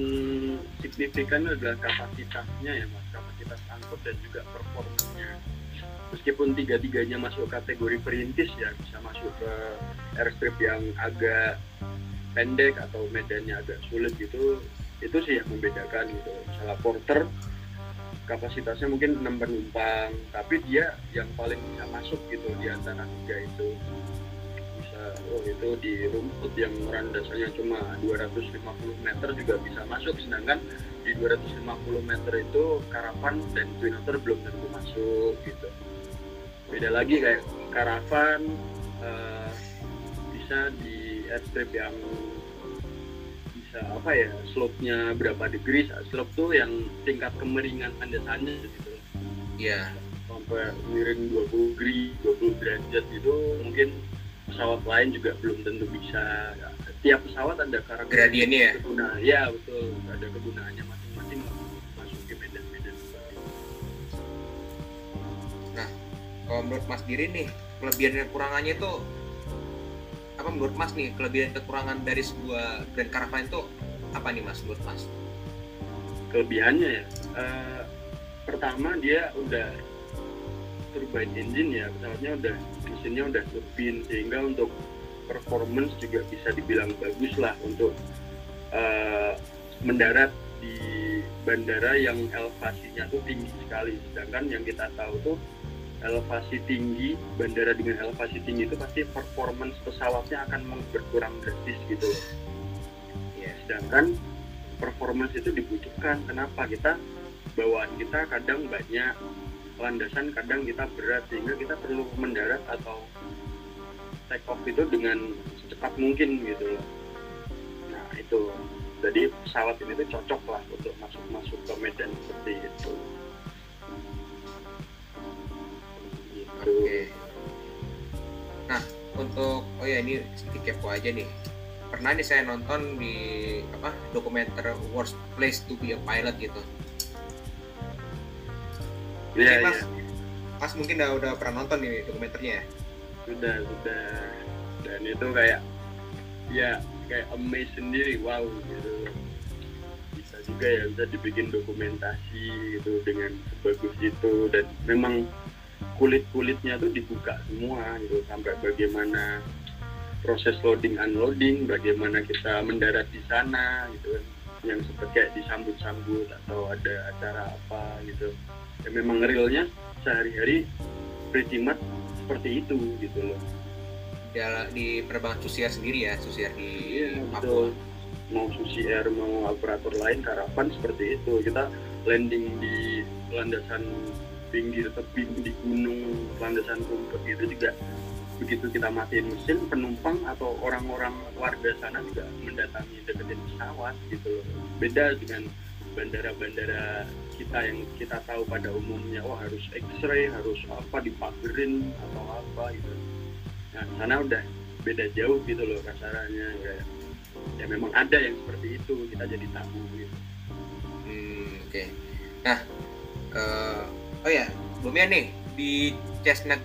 [SPEAKER 2] signifikan adalah kapasitasnya ya mas. Kapasitas angkut dan juga performanya. Meskipun tiga-tiganya masuk kategori perintis ya bisa masuk ke airstrip yang agak pendek atau medannya agak sulit gitu itu sih yang membedakan gitu. Misalnya porter kapasitasnya mungkin 6 penumpang tapi dia yang paling bisa masuk gitu di antara tiga itu itu di rumput yang landasannya cuma 250 meter juga bisa masuk. Sedangkan di 250 meter itu karavan dan twin otter belum tentu masuk gitu. Beda lagi kayak karavan eh, bisa di airstrip yang bisa apa ya slope-nya berapa degree slope tuh yang tingkat kemeringan landasannya gitu.
[SPEAKER 4] Iya.
[SPEAKER 2] Sampai miring 20 degree 20 derajat itu mungkin pesawat lain juga belum tentu bisa. Tiap pesawat ada karakter
[SPEAKER 4] gradiennya ya?
[SPEAKER 2] kegunaan ya betul. Ada kegunaannya masing-masing masuk ke medan-medan itu.
[SPEAKER 4] Kalau menurut mas diri nih kelebihan dan kekurangannya itu apa menurut mas nih kelebihan dan kekurangan dari sebuah Grand Caravan itu apa nih mas menurut mas?
[SPEAKER 2] Kelebihannya ya eh, pertama dia udah turbine engine ya pesawatnya udah mesinnya udah turbin sehingga untuk performance juga bisa dibilang bagus lah untuk eh, mendarat di bandara yang elevasinya tuh tinggi sekali. Sedangkan yang kita tahu tuh elevasi tinggi bandara dengan elevasi tinggi itu pasti performance pesawatnya akan berkurang drastis gitu. Loh
[SPEAKER 4] ya
[SPEAKER 2] sedangkan performance itu dibutuhkan. Kenapa? Kita bawaan kita kadang banyak landasan kadang kita berat sehingga kita perlu mendarat atau take off itu dengan secepat mungkin gitu loh. Nah itu. Jadi pesawat ini tuh cocok lah untuk masuk masuk ke medan seperti itu. Gitu.
[SPEAKER 4] Oke. Nah untuk oh ya ini sedikit kepo aja nih. Pernah nih saya nonton di apa dokumenter worst place to be a pilot gitu
[SPEAKER 2] Iya,
[SPEAKER 4] Mungkin mas
[SPEAKER 2] iya.
[SPEAKER 4] mas mungkin udah udah pernah nonton nih dokumenternya. Ya
[SPEAKER 2] sudah sudah dan itu kayak ya kayak amaze sendiri wow gitu. Bisa juga ya bisa dibikin dokumentasi gitu dengan sebagus itu. Dan memang kulit kulitnya tuh dibuka semua gitu sampai bagaimana proses loading unloading bagaimana kita mendarat di sana gitu kan. Yang seperti disambut-sambut atau ada acara apa gitu ya memang realnya sehari-hari pretty much seperti itu gitu loh.
[SPEAKER 4] Di, di penerbangan Susier sendiri ya Susier di
[SPEAKER 2] Iya,
[SPEAKER 4] Papua.
[SPEAKER 2] Betul. mau Susi Air mau operator lain karavan seperti itu. Kita landing di landasan pinggir tebing di gunung landasan rumput itu juga. Begitu kita matiin mesin penumpang atau orang-orang warga sana juga mendatangi deketin pesawat gitu loh. Beda dengan bandara-bandara kita yang kita tahu pada umumnya oh harus X-ray harus apa dipagerin atau apa gitu nah sana udah beda jauh gitu loh kasarnya kayak ya memang ada yang seperti itu kita jadi tahu gitu
[SPEAKER 4] Hmm, oke. Nah, eh, oh ya, sebelumnya nih di Cessna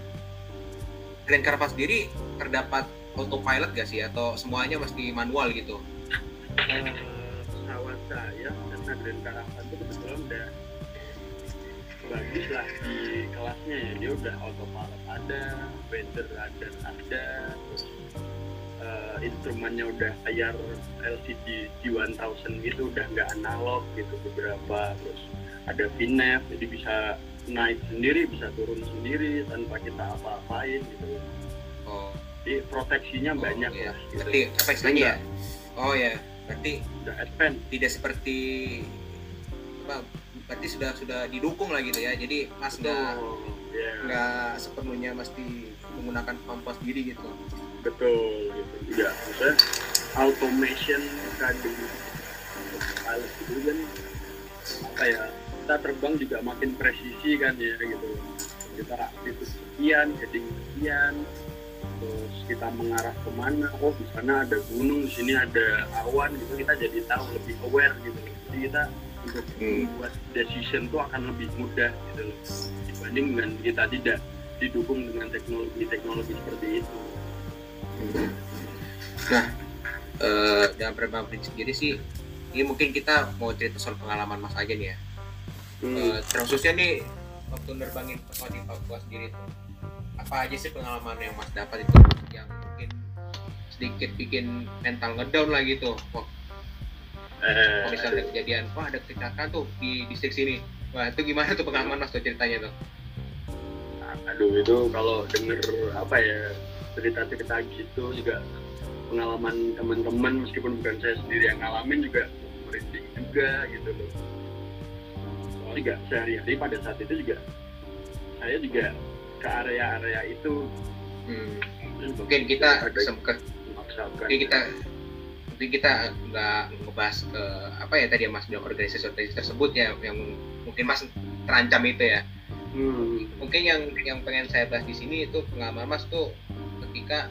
[SPEAKER 4] Grand Caravan sendiri terdapat autopilot gak sih atau semuanya mesti manual gitu?
[SPEAKER 2] Eh, pesawat saya Grand Caravan itu kebetulan udah bagus lah di kelasnya ya dia udah autopilot ada weather radar ada terus eh, instrumennya udah layar LCD G1000 gitu udah nggak analog gitu beberapa terus ada VNAV jadi bisa naik sendiri bisa turun sendiri tanpa kita apa-apain gitu
[SPEAKER 4] Oh,
[SPEAKER 2] jadi proteksinya
[SPEAKER 4] oh,
[SPEAKER 2] banyak
[SPEAKER 4] iya.
[SPEAKER 2] lah gitu.
[SPEAKER 4] Berarti apa istilahnya ya? Oh ya, berarti
[SPEAKER 2] udah advance
[SPEAKER 4] tidak seperti apa? Berarti sudah sudah didukung lah gitu ya. Jadi Mas nggak.
[SPEAKER 2] Ya.
[SPEAKER 4] nggak sepenuhnya mesti menggunakan kemampuan sendiri gitu.
[SPEAKER 2] betul gitu ya maksudnya automation kan pilot itu kan apa ya kita terbang juga makin presisi kan ya gitu kita aktif sekian heading sekian terus kita mengarah ke mana oh di sana ada gunung di sini ada awan gitu kita jadi tahu lebih aware gitu jadi kita untuk
[SPEAKER 4] Hmm.
[SPEAKER 2] membuat decision tuh akan lebih mudah gitu loh dibanding dengan kita tidak didukung dengan teknologi-teknologi seperti itu.
[SPEAKER 4] Eh, dalam prinsip sendiri sih, ini mungkin kita mau cerita soal pengalaman Mas aja nih ya.
[SPEAKER 2] Hmm.
[SPEAKER 4] Eh, terkhususnya nih waktu nerbangin pesawat di Papua sendiri itu apa aja sih pengalaman yang Mas dapat itu yang mungkin sedikit bikin mental ngedown lah gitu? Wah
[SPEAKER 2] Eh,
[SPEAKER 4] kalau misalnya ada kejadian wah ada kecelakaan tuh di distrik sini. Wah itu gimana tuh pengalaman Mas tuh ceritanya tuh?
[SPEAKER 2] Aduh itu kalau denger apa ya cerita-cerita gitu juga pengalaman teman-teman meskipun bukan saya sendiri yang ngalamin juga merinding juga gitu loh. Soalnya juga sehari-hari pada saat itu juga saya juga ke area-area itu
[SPEAKER 4] hmm. mungkin kita sempat mungkin kita mungkin kita nggak ngebahas ke apa ya tadi yang Mas bilang organisasi organisasi tersebut ya yang mungkin Mas terancam itu ya
[SPEAKER 2] Hmm.
[SPEAKER 4] mungkin yang yang pengen saya bahas di sini itu pengalaman mas tuh ketika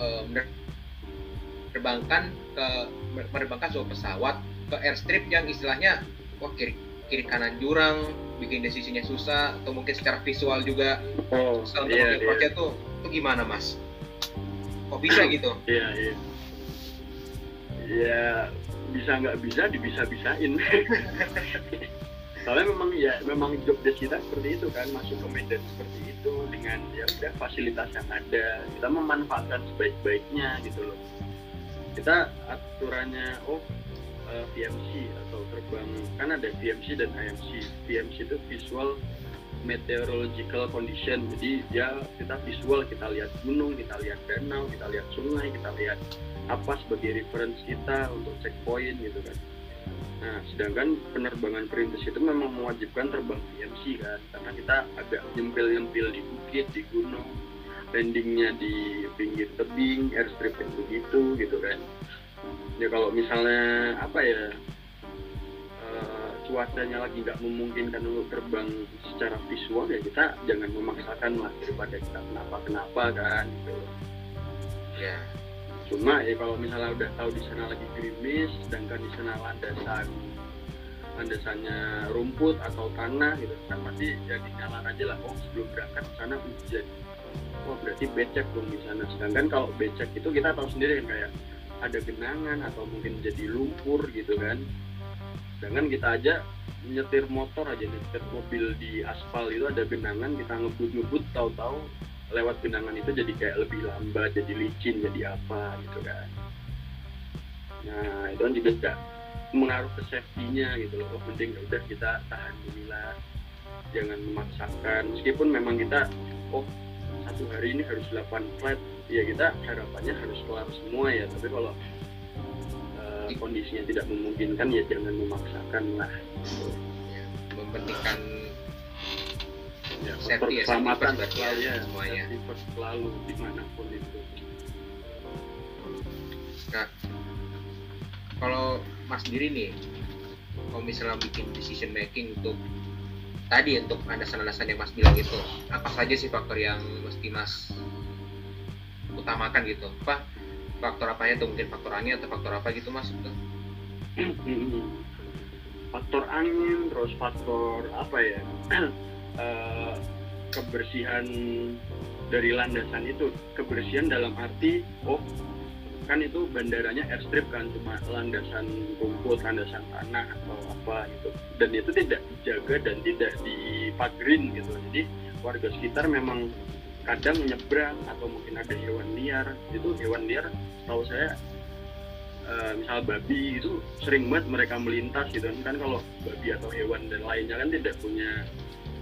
[SPEAKER 4] eh, mener- menerbangkan ke menerbangkan sebuah pesawat ke airstrip yang istilahnya wah kiri kiri kanan jurang bikin desisinya susah atau mungkin secara visual juga
[SPEAKER 2] Oh,
[SPEAKER 4] susah untuk
[SPEAKER 2] iya, iya,
[SPEAKER 4] mengapproach tuh itu gimana mas kok bisa gitu
[SPEAKER 2] iya, iya. Ya bisa nggak bisa dibisa-bisain. *laughs* Soalnya memang ya memang job desk kita seperti itu kan masuk ke medan seperti itu dengan ya udah fasilitas yang ada kita memanfaatkan sebaik-baiknya gitu loh. Kita aturannya oh eh, VMC atau terbang. Kan ada VMC dan IMC. VMC itu visual meteorological condition. Jadi ya kita visual kita lihat gunung kita lihat danau kita lihat sungai kita lihat apa sebagai reference kita untuk checkpoint gitu kan. Nah sedangkan penerbangan perintis itu memang mewajibkan terbang VMC kan. Karena kita agak nyempil-nyempil di bukit di gunung landingnya di pinggir tebing airstrip yang begitu gitu kan ya kalau misalnya apa ya eh, cuacanya lagi nggak memungkinkan untuk terbang secara visual ya kita jangan memaksakan lah daripada kita kenapa kenapa kan gitu.
[SPEAKER 4] Ya.
[SPEAKER 2] Cuma ya kalau misalnya udah tahu di sana lagi gerimis sedangkan di sana landasan landasannya rumput atau tanah gitu kan pasti ya dinyalakan aja lah. Oh sebelum berangkat ke sana hujan wah berarti becek dong di sana. Sedangkan kalau becek itu kita tahu sendiri kan kayak ada genangan atau mungkin jadi lumpur gitu kan. Sedangkan kita aja nyetir motor aja nyetir mobil di aspal itu ada genangan kita ngebut-ngebut tahu-tahu lewat genangan itu jadi kayak lebih lambat jadi licin jadi apa gitu kan. Nah itu kan juga gak mengaruh ke safety-nya gitu loh. Oh, penting ya udah kita tahan dulu jangan memaksakan. Meskipun memang kita oh satu hari ini harus 8 flight ya kita harapannya harus kelar semua ya tapi kalau eh, kondisinya tidak memungkinkan ya jangan memaksakan lah
[SPEAKER 4] ya, mempentingkan
[SPEAKER 2] faktor
[SPEAKER 4] Safety ya,
[SPEAKER 2] keselamatan
[SPEAKER 4] ya,
[SPEAKER 2] ya
[SPEAKER 4] semuanya.
[SPEAKER 2] selalu di mana pun itu
[SPEAKER 4] kalau mas sendiri nih kalau misalnya bikin decision making untuk tadi untuk landasan-landasan yang mas bilang itu apa saja sih faktor yang mesti mas utamakan gitu. Apa faktor apanya tuh? Mungkin faktor angin atau faktor apa gitu mas? Gitu. *clears throat*
[SPEAKER 2] faktor angin terus faktor apa ya? *clears throat* Eh, kebersihan dari landasan itu. Kebersihan dalam arti oh kan itu bandaranya airstrip kan cuma landasan rumput landasan tanah atau apa gitu. Dan itu tidak dijaga dan tidak dipagrin gitu. Jadi warga sekitar memang kadang menyeberang atau mungkin ada hewan liar. Itu hewan liar tahu saya eh, misal babi itu sering banget mereka melintas gitu. Kan kalau babi atau hewan dan lainnya kan tidak punya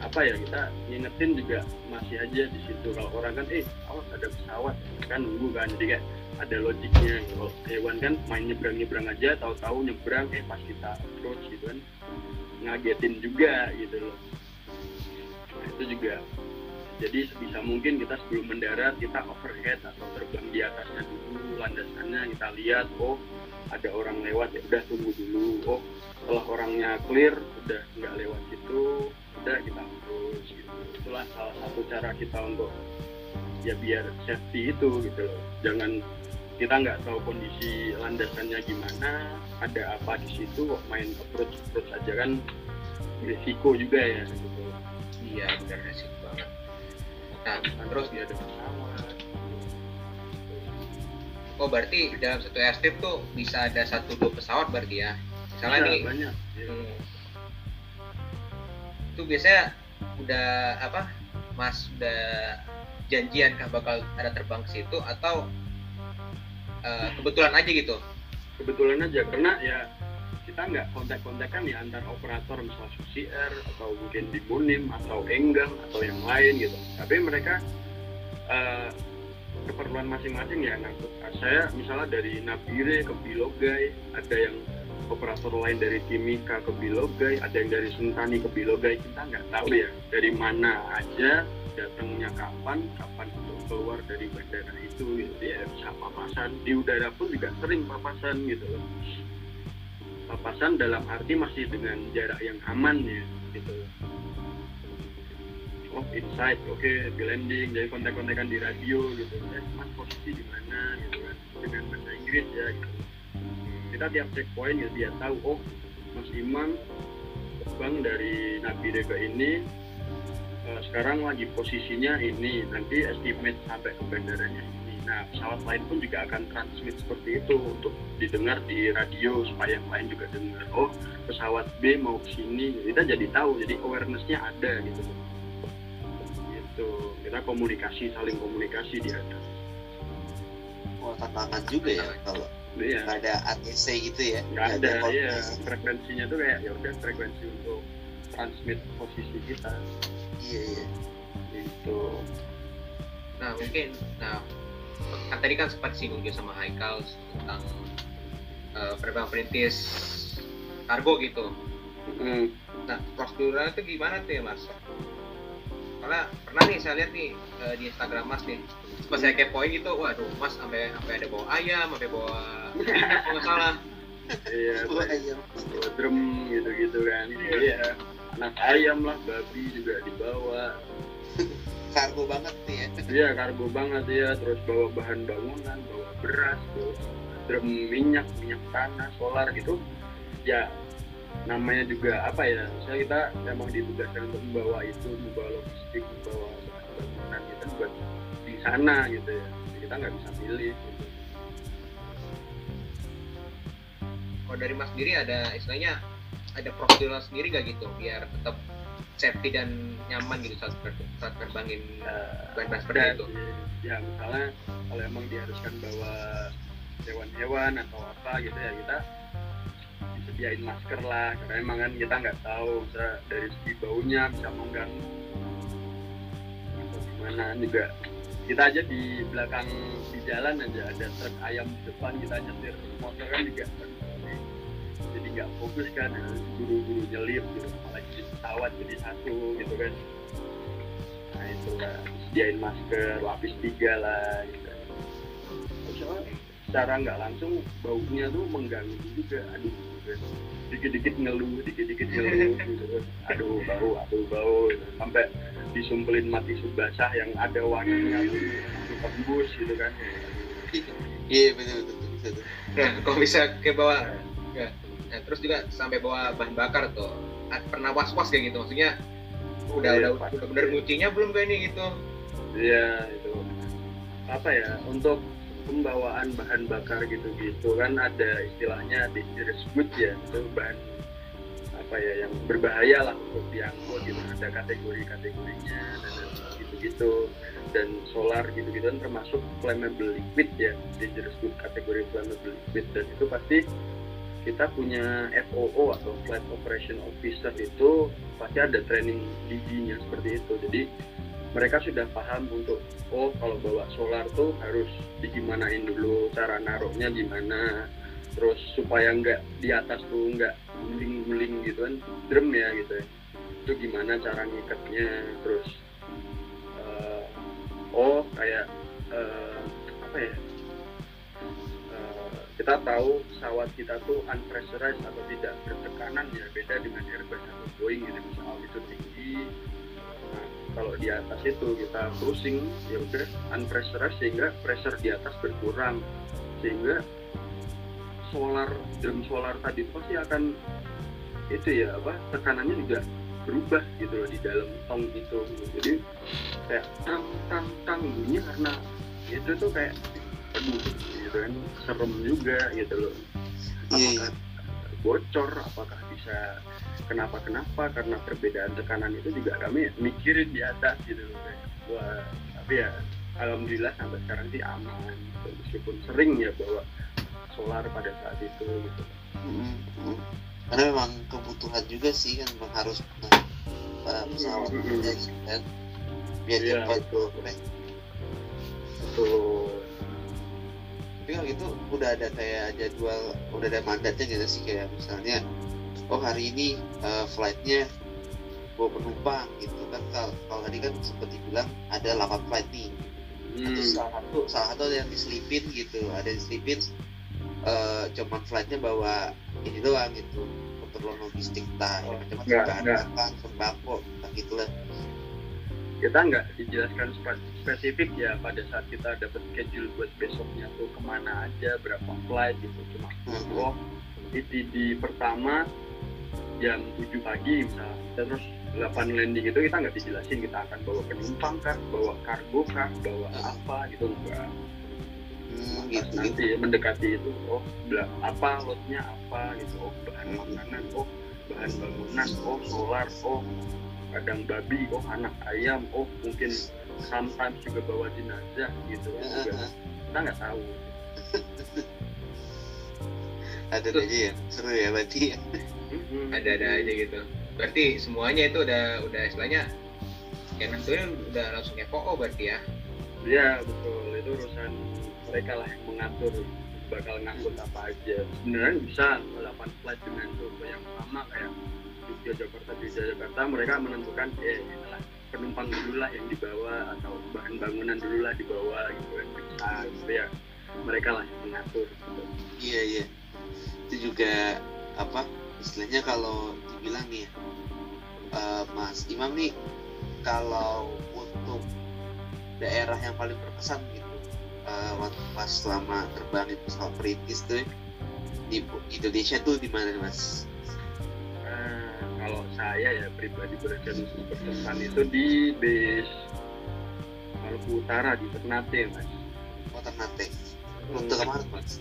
[SPEAKER 2] apa ya kita ngingetin juga masih aja di situ. Kalau orang kan eh awas ada pesawat kan nunggu kan. Jadi kayak ada logiknya. Kalau hewan kan main nyebrang nyebrang aja tahu-tahu nyebrang eh pas kita approach gitu kan. Ngagetin juga gitu loh. Nah, itu juga jadi sebisa mungkin kita sebelum mendarat kita overhead atau terbang di atasnya dulu landasannya kita lihat oh ada orang lewat ya udah tunggu dulu. Oh setelah orangnya clear udah nggak lewat situ udah kita approach gitu. Itulah salah satu cara kita untuk ya biar safety itu gitu jangan kita nggak tahu kondisi landasannya gimana ada apa di situ main approach approach aja kan risiko juga ya gitu.
[SPEAKER 4] Iya benar banget nah terus
[SPEAKER 2] dia ada pesawat
[SPEAKER 4] oh berarti dalam satu airstrip tuh bisa ada satu dua pesawat berarti ya misalnya
[SPEAKER 2] Iya,
[SPEAKER 4] nih
[SPEAKER 2] banyak ya.
[SPEAKER 4] Hmm. Itu biasanya udah apa? Mas udah janjian kah bakal ada terbang ke situ atau eh, kebetulan aja gitu?
[SPEAKER 2] kebetulan aja karena ya kita nggak kontak-kontakan ya antar operator misal Susi Air atau mungkin di Munim atau Enggang atau yang lain gitu. Tapi mereka eh, keperluan masing-masing ya ngangkut saya misalnya dari Nabire ke Bilogai ada yang operator lain dari Timika ke Bilogai ada yang dari Sentani ke Bilogai kita nggak tahu ya dari mana aja datangnya kapan kapan untuk keluar dari bandara itu gitu ya. Bisa papasan di udara pun juga sering papasan gitu loh papasan dalam arti masih dengan jarak yang aman ya gitu. Oh inside oke di landing jadi kontak-kontakan di radio gitu. Eh mas posisi di mana gitu kan. Dengan bahasa Inggris ya gitu. Kita tiap checkpoint ya dia tahu oh mas Imam terbang dari Nabi Deka ini eh, sekarang lagi posisinya ini. Nanti estimate sampai ke bandaranya nah pesawat lain pun juga akan transmit seperti itu untuk didengar di radio supaya yang lain juga dengar. Oh pesawat B mau ke sini kita jadi tahu jadi awarenessnya ada gitu. Gitu. Kita komunikasi saling komunikasi di atas.
[SPEAKER 1] Oh tantangan juga ya kalau
[SPEAKER 2] Iya,
[SPEAKER 1] nggak ada ATC gitu ya
[SPEAKER 2] nggak ada ya
[SPEAKER 1] koordinasi.
[SPEAKER 2] frekuensinya tuh kayak ya udah frekuensi untuk transmit posisi kita.
[SPEAKER 1] Iya iya.
[SPEAKER 2] Gitu.
[SPEAKER 4] Nah mungkin, nah kan tadi kan sempat singgung juga sama Haikal tentang eh, penerbang perintis kargo gitu.
[SPEAKER 2] Hmm.
[SPEAKER 4] Nah prosedurnya itu gimana tuh ya mas? Karena pernah nih saya lihat nih eh, di Instagram mas nih, pas saya kepoin gitu, waduh mas sampai sampai ada bawa ayam, sampai bawa kalau nggak salah.
[SPEAKER 2] iya
[SPEAKER 1] Wah, iya.
[SPEAKER 2] bawa drum gitu-gitu kan iya anak ayam lah babi juga dibawa *laughs*
[SPEAKER 1] kargo banget nih ya. *laughs*
[SPEAKER 2] Iya kargo banget ya terus bawa bahan bangunan bawa beras bawa drum minyak minyak tanah solar gitu. Ya namanya juga apa ya? Misalnya kita emang ditugaskan untuk membawa itu membawa logistik membawa bahan bangunan kita buat di sana gitu ya. Kita nggak bisa pilih gitu.
[SPEAKER 4] Kalau dari mas sendiri ada istilahnya ada prosedur sendiri gak gitu? Biar tetap safety dan nyaman gitu saat, ter- saat terbangin bahan-bahan seperti
[SPEAKER 2] ada
[SPEAKER 4] itu.
[SPEAKER 2] sih. ya misalnya kalau emang diharuskan bawa hewan-hewan atau apa gitu ya kita disediain masker lah karena emang kan kita nggak tahu bisa dari segi baunya bisa mengganggu atau gimana juga kita aja di belakang di jalan aja ada truk ayam di depan kita nyetir motor kan juga nggak fokus kan buru-buru nyelip gitu apalagi di pesawat jadi satu gitu kan lah sediain masker lapis tiga lah gitu soalnya secara nggak langsung baunya tuh mengganggu juga aduh gitu. dikit-dikit ngeluh dikit-dikit ngeluh gitu. aduh bau aduh bau gitu. sampai disumpelin mati basah yang ada wanginya tuh tembus gitu kan
[SPEAKER 1] iya betul betul betul, betul.
[SPEAKER 4] Nah, kalau bisa kayak bawa ya. Nah, terus juga sampai bawa bahan bakar tuh. Ah, Pernah was-was kayak gitu maksudnya udah
[SPEAKER 2] Iya,
[SPEAKER 4] udah udah bener ngucinya belum kayak ini gitu.
[SPEAKER 2] Iya itu. Apa ya untuk pembawaan bahan bakar gitu-gitu kan ada istilahnya dangerous good ya itu bahan apa ya yang berbahaya lah untuk diangkut gitu. Ada kategori-kategorinya dan gitu-gitu. Dan solar gitu-gitu kan termasuk flammable liquid ya dangerous good kategori flammable liquid. Dan itu pasti kita punya FOO atau Flight Operation Officer itu pasti ada training DG-nya seperti itu. Jadi mereka sudah paham untuk oh kalau bawa solar tuh harus digimanain dulu cara naruhnya gimana terus supaya nggak di atas tuh nggak guling-guling gitu kan drum ya gitu ya. Itu gimana cara ngikatnya terus eh, oh kayak eh, apa ya kita tahu pesawat kita tuh unpressurized atau tidak. Bertekanan ya beda dengan Airbus atau Boeing gitu misal itu tinggi. Nah, kalau di atas itu kita cruising ya udah unpressurized sehingga pressure di atas berkurang. Sehingga solar drum solar tadi pasti akan itu ya apa tekanannya juga berubah gitu loh di dalam tong itu. Jadi kayak tang tang tang bunyi karena itu tuh kayak aduh gitu kan serem juga gitu loh
[SPEAKER 1] Iya,
[SPEAKER 2] apakah bocor apakah bisa kenapa kenapa karena perbedaan tekanan itu juga kami mikirin di atas gitu loh kayak, wah tapi ya alhamdulillah sampai sekarang sih aman gitu. meskipun sering ya bawa solar pada saat itu gitu
[SPEAKER 1] Mm, mm. karena memang kebutuhan juga sih kan memang harus uh, pesawat
[SPEAKER 2] Mm, mm.
[SPEAKER 1] gitu kan biar
[SPEAKER 2] Iya,
[SPEAKER 1] cepat
[SPEAKER 2] betul.
[SPEAKER 1] keren.
[SPEAKER 2] betul
[SPEAKER 1] tapi kalau gitu udah ada kayak jadwal udah ada mandatnya gitu sih kayak misalnya oh hari ini uh, flightnya bawa penumpang gitu kan. Kalau kalau tadi kan sempat dibilang ada 8 flight nih. Atau
[SPEAKER 2] Hmm,
[SPEAKER 1] salah satu salah satu ada yang diselipin gitu ada yang diselipin eh cuman flightnya bawa ini doang gitu keperluan logistik entah
[SPEAKER 2] Oh,
[SPEAKER 1] macam-macam
[SPEAKER 2] enggak,
[SPEAKER 1] bahan bakar sembako gitu lah.
[SPEAKER 2] Kita nggak dijelaskan spe- spesifik ya pada saat kita dapat schedule buat besoknya tuh ke mana aja berapa flight gitu cuma
[SPEAKER 1] Mhm.
[SPEAKER 2] oh ETD pertama jam 7 pagi misalnya terus 8 landing itu kita nggak dijelasin kita akan bawa penumpang kah bawa kargo kah bawa
[SPEAKER 1] Mhm.
[SPEAKER 2] apa gitu enggak
[SPEAKER 1] hmm, gitu
[SPEAKER 2] nanti ya mendekati itu oh bela- apa lotnya apa gitu oh bahan
[SPEAKER 1] Mhm.
[SPEAKER 2] makanan oh bahan bangunan oh solar oh kadang babi oh anak ayam oh mungkin sometimes juga bawa jenazah gitu kan juga
[SPEAKER 1] Heeh,
[SPEAKER 2] kita nggak tahu *laughs*
[SPEAKER 1] ada
[SPEAKER 4] Tuh.
[SPEAKER 1] aja ya seru ya berarti ya
[SPEAKER 2] Mhm.
[SPEAKER 4] Ada-ada aja gitu. Berarti semuanya itu udah udah istilahnya kayak nentuin udah langsung FOO berarti ya.
[SPEAKER 2] Iya betul itu urusan mereka lah yang mengatur bakal ngangkut apa aja sebenarnya bisa 8 flight dengan rute yang sama kayak Jogja Jakarta Jogja Jakarta mereka menentukan eh inilah penumpang dulu lah yang dibawa atau bahan bangunan dulu lah dibawa gitu kan bisa gitu ya mereka lah yang mengatur gitu.
[SPEAKER 1] iya iya itu juga apa istilahnya kalau dibilang nih eh, Mas Imam nih kalau untuk daerah yang paling berkesan gitu eh, waktu pas selama terbangin pesawat perintis tuh di Indonesia tuh di mana Mas?
[SPEAKER 2] Kalau saya ya pribadi berkesan itu di base Maluku Utara di Ternate mas
[SPEAKER 1] Oh Ternate. Rute ke mana Mas?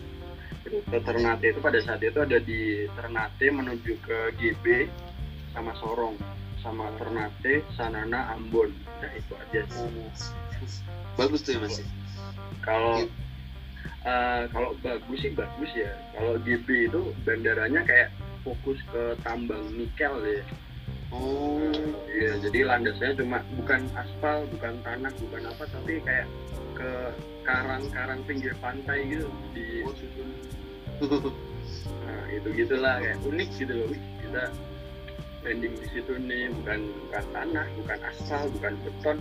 [SPEAKER 2] rute Ternate itu pada saat itu ada di Ternate menuju ke GB sama Sorong sama Ternate, Sanana, Ambon. Nah itu aja sih.
[SPEAKER 1] Bagus tuh ya Mas. ya?
[SPEAKER 2] Kalau eh, kalau bagus sih bagus ya. Kalau GB itu bandaranya kayak fokus ke tambang nikel ya.
[SPEAKER 1] Oh.
[SPEAKER 2] Iya, jadi landasnya cuma bukan aspal, bukan tanah, bukan apa, tapi kayak ke karang-karang pinggir pantai gitu di nah itu gitulah kayak unik gitu loh. Kita landing di situ nih bukan bukan tanah bukan aspal bukan beton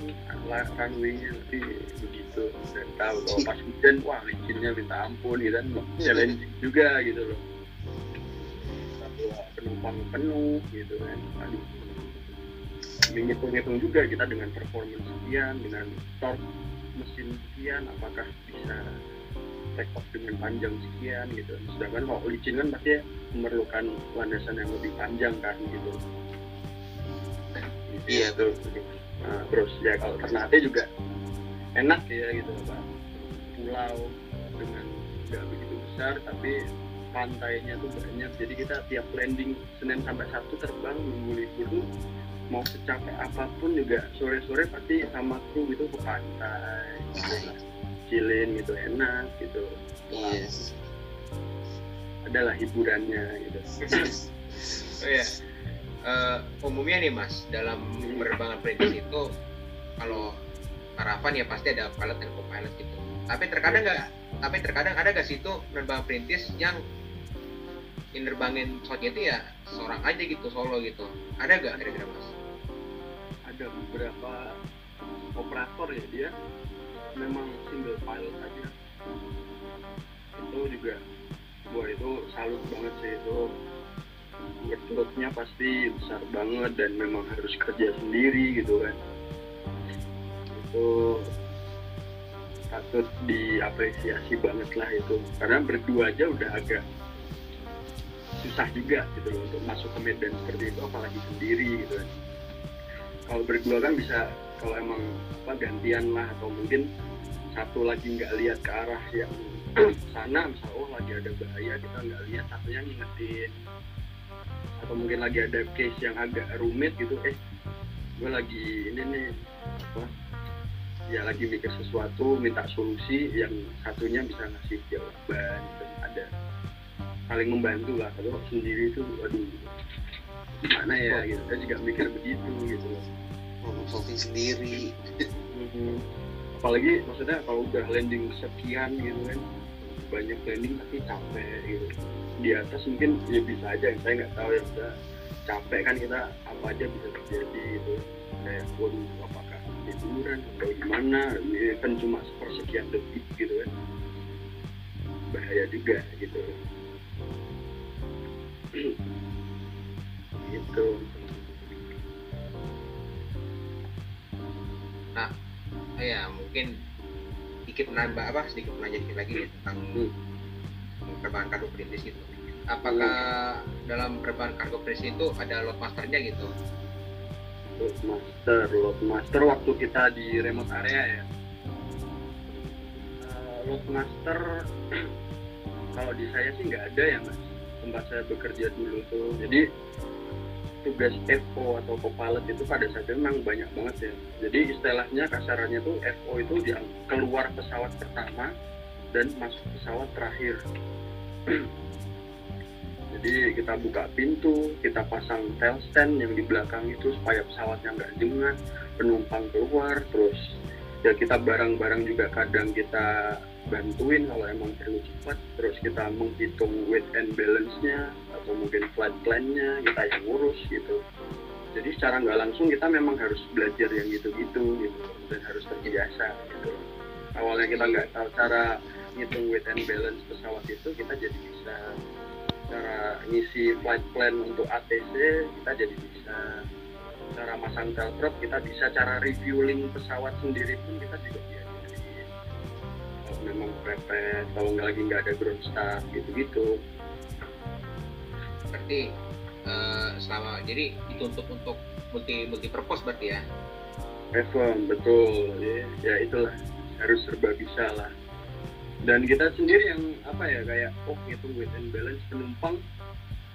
[SPEAKER 2] lah runway-nya tapi begitu. Dan tahu kalau pas hujan wah licinnya minta ampun gitu kan challenging juga gitu loh penumpang penuh gitu kan aduh menghitung-hitung juga kita dengan performance sekian dengan torque mesin sekian apakah bisa take off dengan panjang sekian gitu sedangkan kalau licin kan pasti memerlukan landasan yang lebih panjang kan gitu
[SPEAKER 1] Iya.
[SPEAKER 2] Gitu. Nah, terus ya kalau Ternate juga enak ya gitu apa pulau dengan nggak begitu besar tapi pantainya tuh banyak jadi kita tiap landing Senin sampai Sabtu terbang minggu libur tuh mau secapek apa pun juga sore-sore pasti sama kru gitu ke pantai gitu. chillin gitu enak gitu
[SPEAKER 1] Yes.
[SPEAKER 2] adalah hiburannya gitu
[SPEAKER 4] Oh ya, Eh, umumnya nih mas dalam penerbangan perintis itu kalau karavan ya pasti ada pilot dan co-pilot gitu. Tapi terkadang nggak, tapi terkadang ada gak sih itu penerbangan perintis yang yang nerbangin pesawatnya itu ya seorang aja gitu solo gitu. Ada gak kira-kira mas?
[SPEAKER 2] ada beberapa operator ya dia memang single pilot aja itu juga wah itu salut banget sih itu workloadnya pasti besar banget dan memang harus kerja sendiri gitu kan itu patut diapresiasi banget lah itu karena berdua aja udah agak susah juga gitu loh untuk masuk ke medan seperti itu apalagi sendiri gitu. Kalau berdua kan bisa kalau emang apa gantian lah atau mungkin satu lagi nggak lihat ke arah yang *clears throat* sana misal oh lagi ada bahaya kita nggak lihat satunya ngingetin. Atau mungkin lagi ada case yang agak rumit gitu eh gue lagi ini nih apa ya lagi mikir sesuatu minta solusi yang satunya bisa ngasih jawaban dan ada saling membantu lah. Kalau sendiri itu aduh gimana ya gitu. Saya juga mikir begitu gitu loh.
[SPEAKER 1] Problem solving sendiri.
[SPEAKER 2] Mhm. apalagi maksudnya kalau udah landing sekian gitu kan banyak landing tapi capek gitu. Di atas mungkin ya bisa aja. Saya nggak tahu ya udah capek kan kita apa aja bisa terjadi gitu. Kayak waduh apakah tiduran atau gimana? Ini kan cuma sepersekian detik gitu kan. Bahaya juga gitu gitu
[SPEAKER 4] Oh ya mungkin sedikit menambah apa sedikit menanya dikit lagi nih tentang penerbangan kargo perintis gitu. Apakah dalam penerbangan kargo perintis itu ada load masternya gitu?
[SPEAKER 2] load master load master waktu kita di remote area ya Eh, load master *clears throat* kalau di saya sih nggak ada ya mas tempat saya bekerja dulu tuh. Jadi tugas FO atau co-pilot itu pada saat itu memang banyak banget ya. Jadi istilahnya kasarannya tuh FO itu yang keluar pesawat pertama dan masuk pesawat terakhir. *clears throat* Jadi kita buka pintu kita pasang tail stand yang di belakang itu supaya pesawatnya nggak jengat penumpang keluar terus ya kita barang-barang juga kadang kita bantuin kalau emang perlu cepat. Terus kita menghitung weight and balance-nya atau mungkin flight plan-nya kita yang ngurus gitu. Jadi secara nggak langsung kita memang harus belajar yang gitu-gitu gitu. Dan harus terbiasa gitu. Awalnya kita nggak tahu cara ngitung weight and balance pesawat itu kita jadi bisa. Cara ngisi flight plan untuk ATC kita jadi bisa. Cara masang telprop kita bisa. Cara refueling pesawat sendiri pun kita juga kalau memang prepare kalau nggak lagi nggak ada ground staff gitu-gitu.
[SPEAKER 4] Berarti eh, selama jadi dituntut untuk multi multi purpose berarti ya?
[SPEAKER 2] F1 betul. Ya, ya itulah harus serba bisa lah. Dan kita sendiri yang apa ya kayak oh ngitung weight and balance penumpang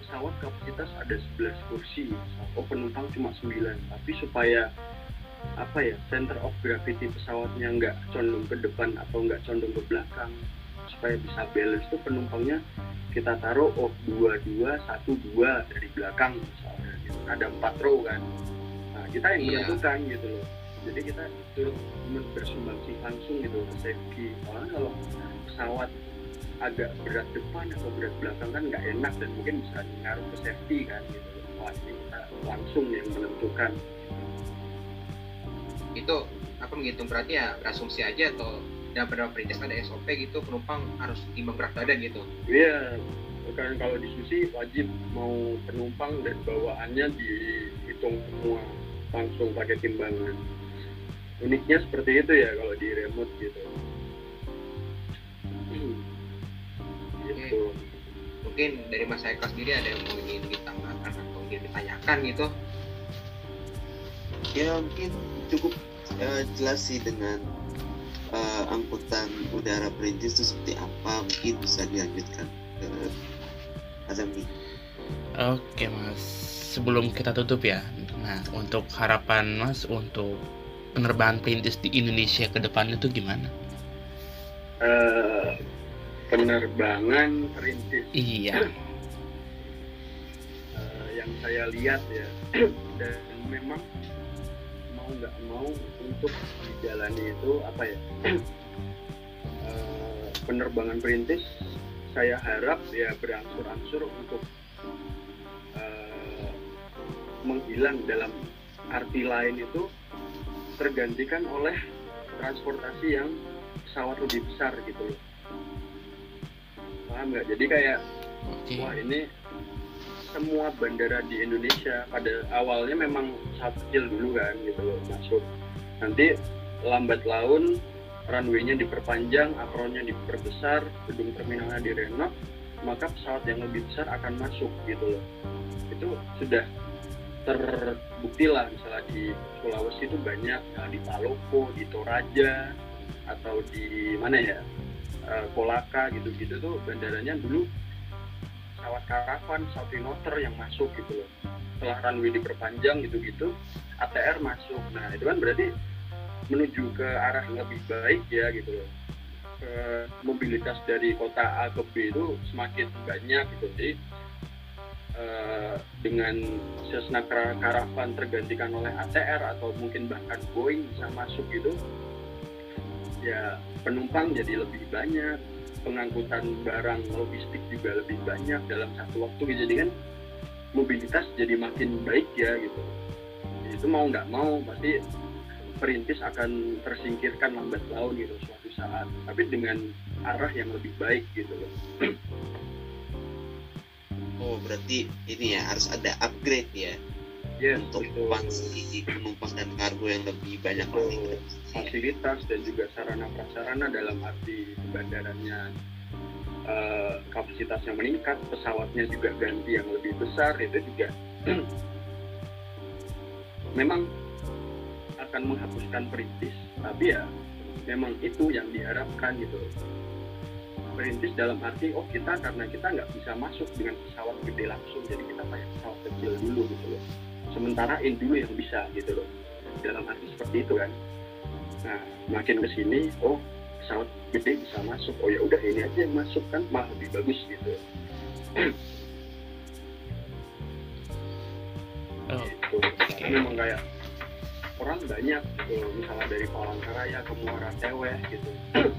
[SPEAKER 2] pesawat kapasitas ada 11 kursi. Oh penumpang cuma 9 tapi supaya apa ya center of gravity pesawatnya nggak condong ke depan atau nggak condong ke belakang supaya bisa balance tuh penumpangnya kita taruh oh dua dua satu dua dari belakang misalnya gitu. ada empat row kan nah kita yang
[SPEAKER 4] Iya.
[SPEAKER 2] menentukan gitu loh jadi kita turut bersumbangsi langsung gitu ke safety soalnya kalau pesawat agak berat depan atau berat belakang kan nggak enak dan mungkin bisa ngaruh ke safety kan gitu loh. wah ini kita langsung yang menentukan
[SPEAKER 4] itu apa menghitung berarti ya berasumsi aja atau dalam beberapa perintis ada SOP gitu penumpang harus timbang berat badan gitu
[SPEAKER 2] Iya, kan kalau di sushi wajib mau penumpang dan bawaannya dihitung semua langsung pakai timbangan. Uniknya seperti itu ya kalau di remote gitu. Hmm. gitu.
[SPEAKER 4] mungkin dari Mas Eka sendiri ada yang mau ingin ditambahkan atau ingin ditanyakan gitu
[SPEAKER 1] ya mungkin cukup eh, jelas sih dengan eh, angkutan udara perintis itu seperti apa mungkin bisa dilanjutkan ke Azami
[SPEAKER 3] Oke mas, sebelum kita tutup ya, nah untuk harapan mas untuk penerbangan perintis di Indonesia ke depannya tuh gimana?
[SPEAKER 2] Eh, penerbangan perintis.
[SPEAKER 3] Iya,
[SPEAKER 2] eh, yang saya lihat ya *clears throat* dan memang mau nggak mau untuk dijalani itu apa ya? *clears throat* Eh, penerbangan perintis saya harap ya berangsur-angsur untuk eh, menghilang dalam arti lain itu tergantikan oleh transportasi yang pesawat lebih besar gitu loh. Paham nggak? Jadi kayak
[SPEAKER 3] oke.
[SPEAKER 2] Wah ini semua bandara di Indonesia pada awalnya memang sangat kecil dulu kan gitu loh masuk. Nanti lambat laun runway-nya diperpanjang, apronnya diperbesar, gedung terminalnya direnov, maka pesawat yang lebih besar akan masuk gitu loh. Itu sudah terbukti lah misalnya di Sulawesi itu banyak, nah, di Palopo, di Toraja, atau di mana ya, eh, Kolaka gitu-gitu tuh bandaranya dulu pesawat karavan, pesawat Pinotter yang masuk gitu loh. Setelah runway diperpanjang gitu-gitu, ATR masuk. Nah itu kan berarti menuju ke arah lebih baik ya gitu loh. Eh, mobilitas dari kota A ke B itu semakin banyak gitu. Jadi eh, dengan Cessna Caravan tergantikan oleh ATR atau mungkin bahkan Boeing bisa masuk gitu, ya penumpang jadi lebih banyak, pengangkutan barang logistik juga lebih banyak dalam satu waktu gitu. jadi kan mobilitas jadi makin baik ya gitu. Itu mau nggak mau pasti perintis akan tersingkirkan lambat laun gitu suatu saat. Tapi dengan arah yang lebih baik gitu loh.
[SPEAKER 1] Oh berarti ini ya harus ada upgrade ya
[SPEAKER 2] yes
[SPEAKER 1] untuk
[SPEAKER 2] itu.
[SPEAKER 1] ekspansi penumpang dan kargo yang lebih banyak lagi
[SPEAKER 2] fasilitas dan juga sarana prasarana dalam arti bandaranya eh, kapasitasnya meningkat pesawatnya juga ganti yang lebih besar itu juga *clears throat* memang akan menghapuskan perintis. Tapi ya memang itu yang diharapkan gitu. Perintis dalam arti oh kita karena kita nggak bisa masuk dengan pesawat gede langsung jadi kita pakai pesawat kecil dulu gitu loh sementarain dulu yang bisa gitu loh. Dalam arti seperti itu kan. Nah makin ke sini oh pesawat gede bisa masuk. Oh ya udah ini aja yang masuk kan malah lebih bagus gitu.
[SPEAKER 3] Oh,
[SPEAKER 2] gitu. karena memang kayak orang banyak gitu misalnya dari Palangkaraya ke Muara Teweh gitu. *clears throat*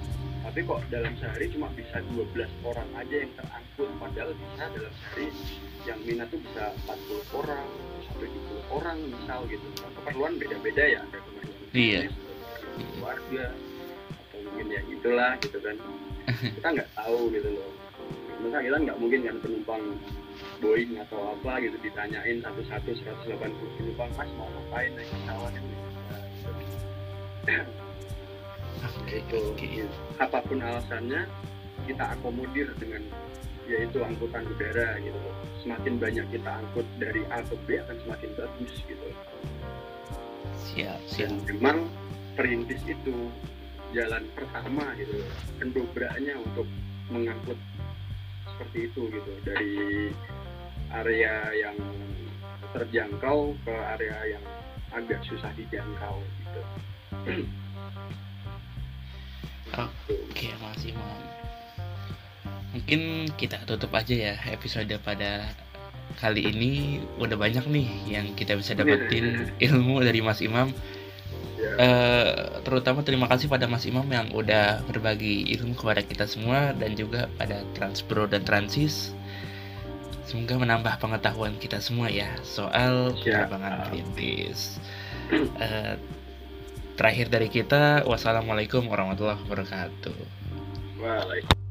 [SPEAKER 2] Tapi kok dalam sehari cuma bisa 12 orang aja yang terangkut padahal bisa dalam sehari yang minat tuh bisa 40 orang sampai 20 orang misal gitu. Nah, keperluan beda-beda ya ada keperluan
[SPEAKER 3] Iya.
[SPEAKER 2] keluarga atau mungkin ya gitulah gitu kan. *laughs* Kita nggak tahu gitu loh. Maka kita nggak mungkin kan penumpang Boeing atau apa gitu ditanyain satu-satu 180 penumpang mas mau ngapain naik pesawat ini?
[SPEAKER 3] Oke,
[SPEAKER 2] itu
[SPEAKER 3] oke.
[SPEAKER 2] apa pun alasannya kita akomodir dengan yaitu angkutan udara gitu semakin banyak kita angkut dari A ke B akan semakin bagus gitu
[SPEAKER 3] Siap, siap.
[SPEAKER 2] dan memang perintis itu jalan pertama gitu loh. pendobraannya untuk mengangkut seperti itu gitu dari area yang terjangkau ke area yang agak susah dijangkau gitu.
[SPEAKER 3] Oke, Mas Imam. Mungkin kita tutup aja ya episode pada kali ini udah banyak nih yang kita bisa dapetin ilmu dari Mas Imam. Eh, terutama terima kasih pada Mas Imam yang udah berbagi ilmu kepada kita semua dan juga pada Transpro dan Transis. Semoga menambah pengetahuan kita semua ya soal penerbangan perintis. Eh, terakhir dari kita, wassalamualaikum warahmatullahi wabarakatuh.
[SPEAKER 2] Waalaikumsalam.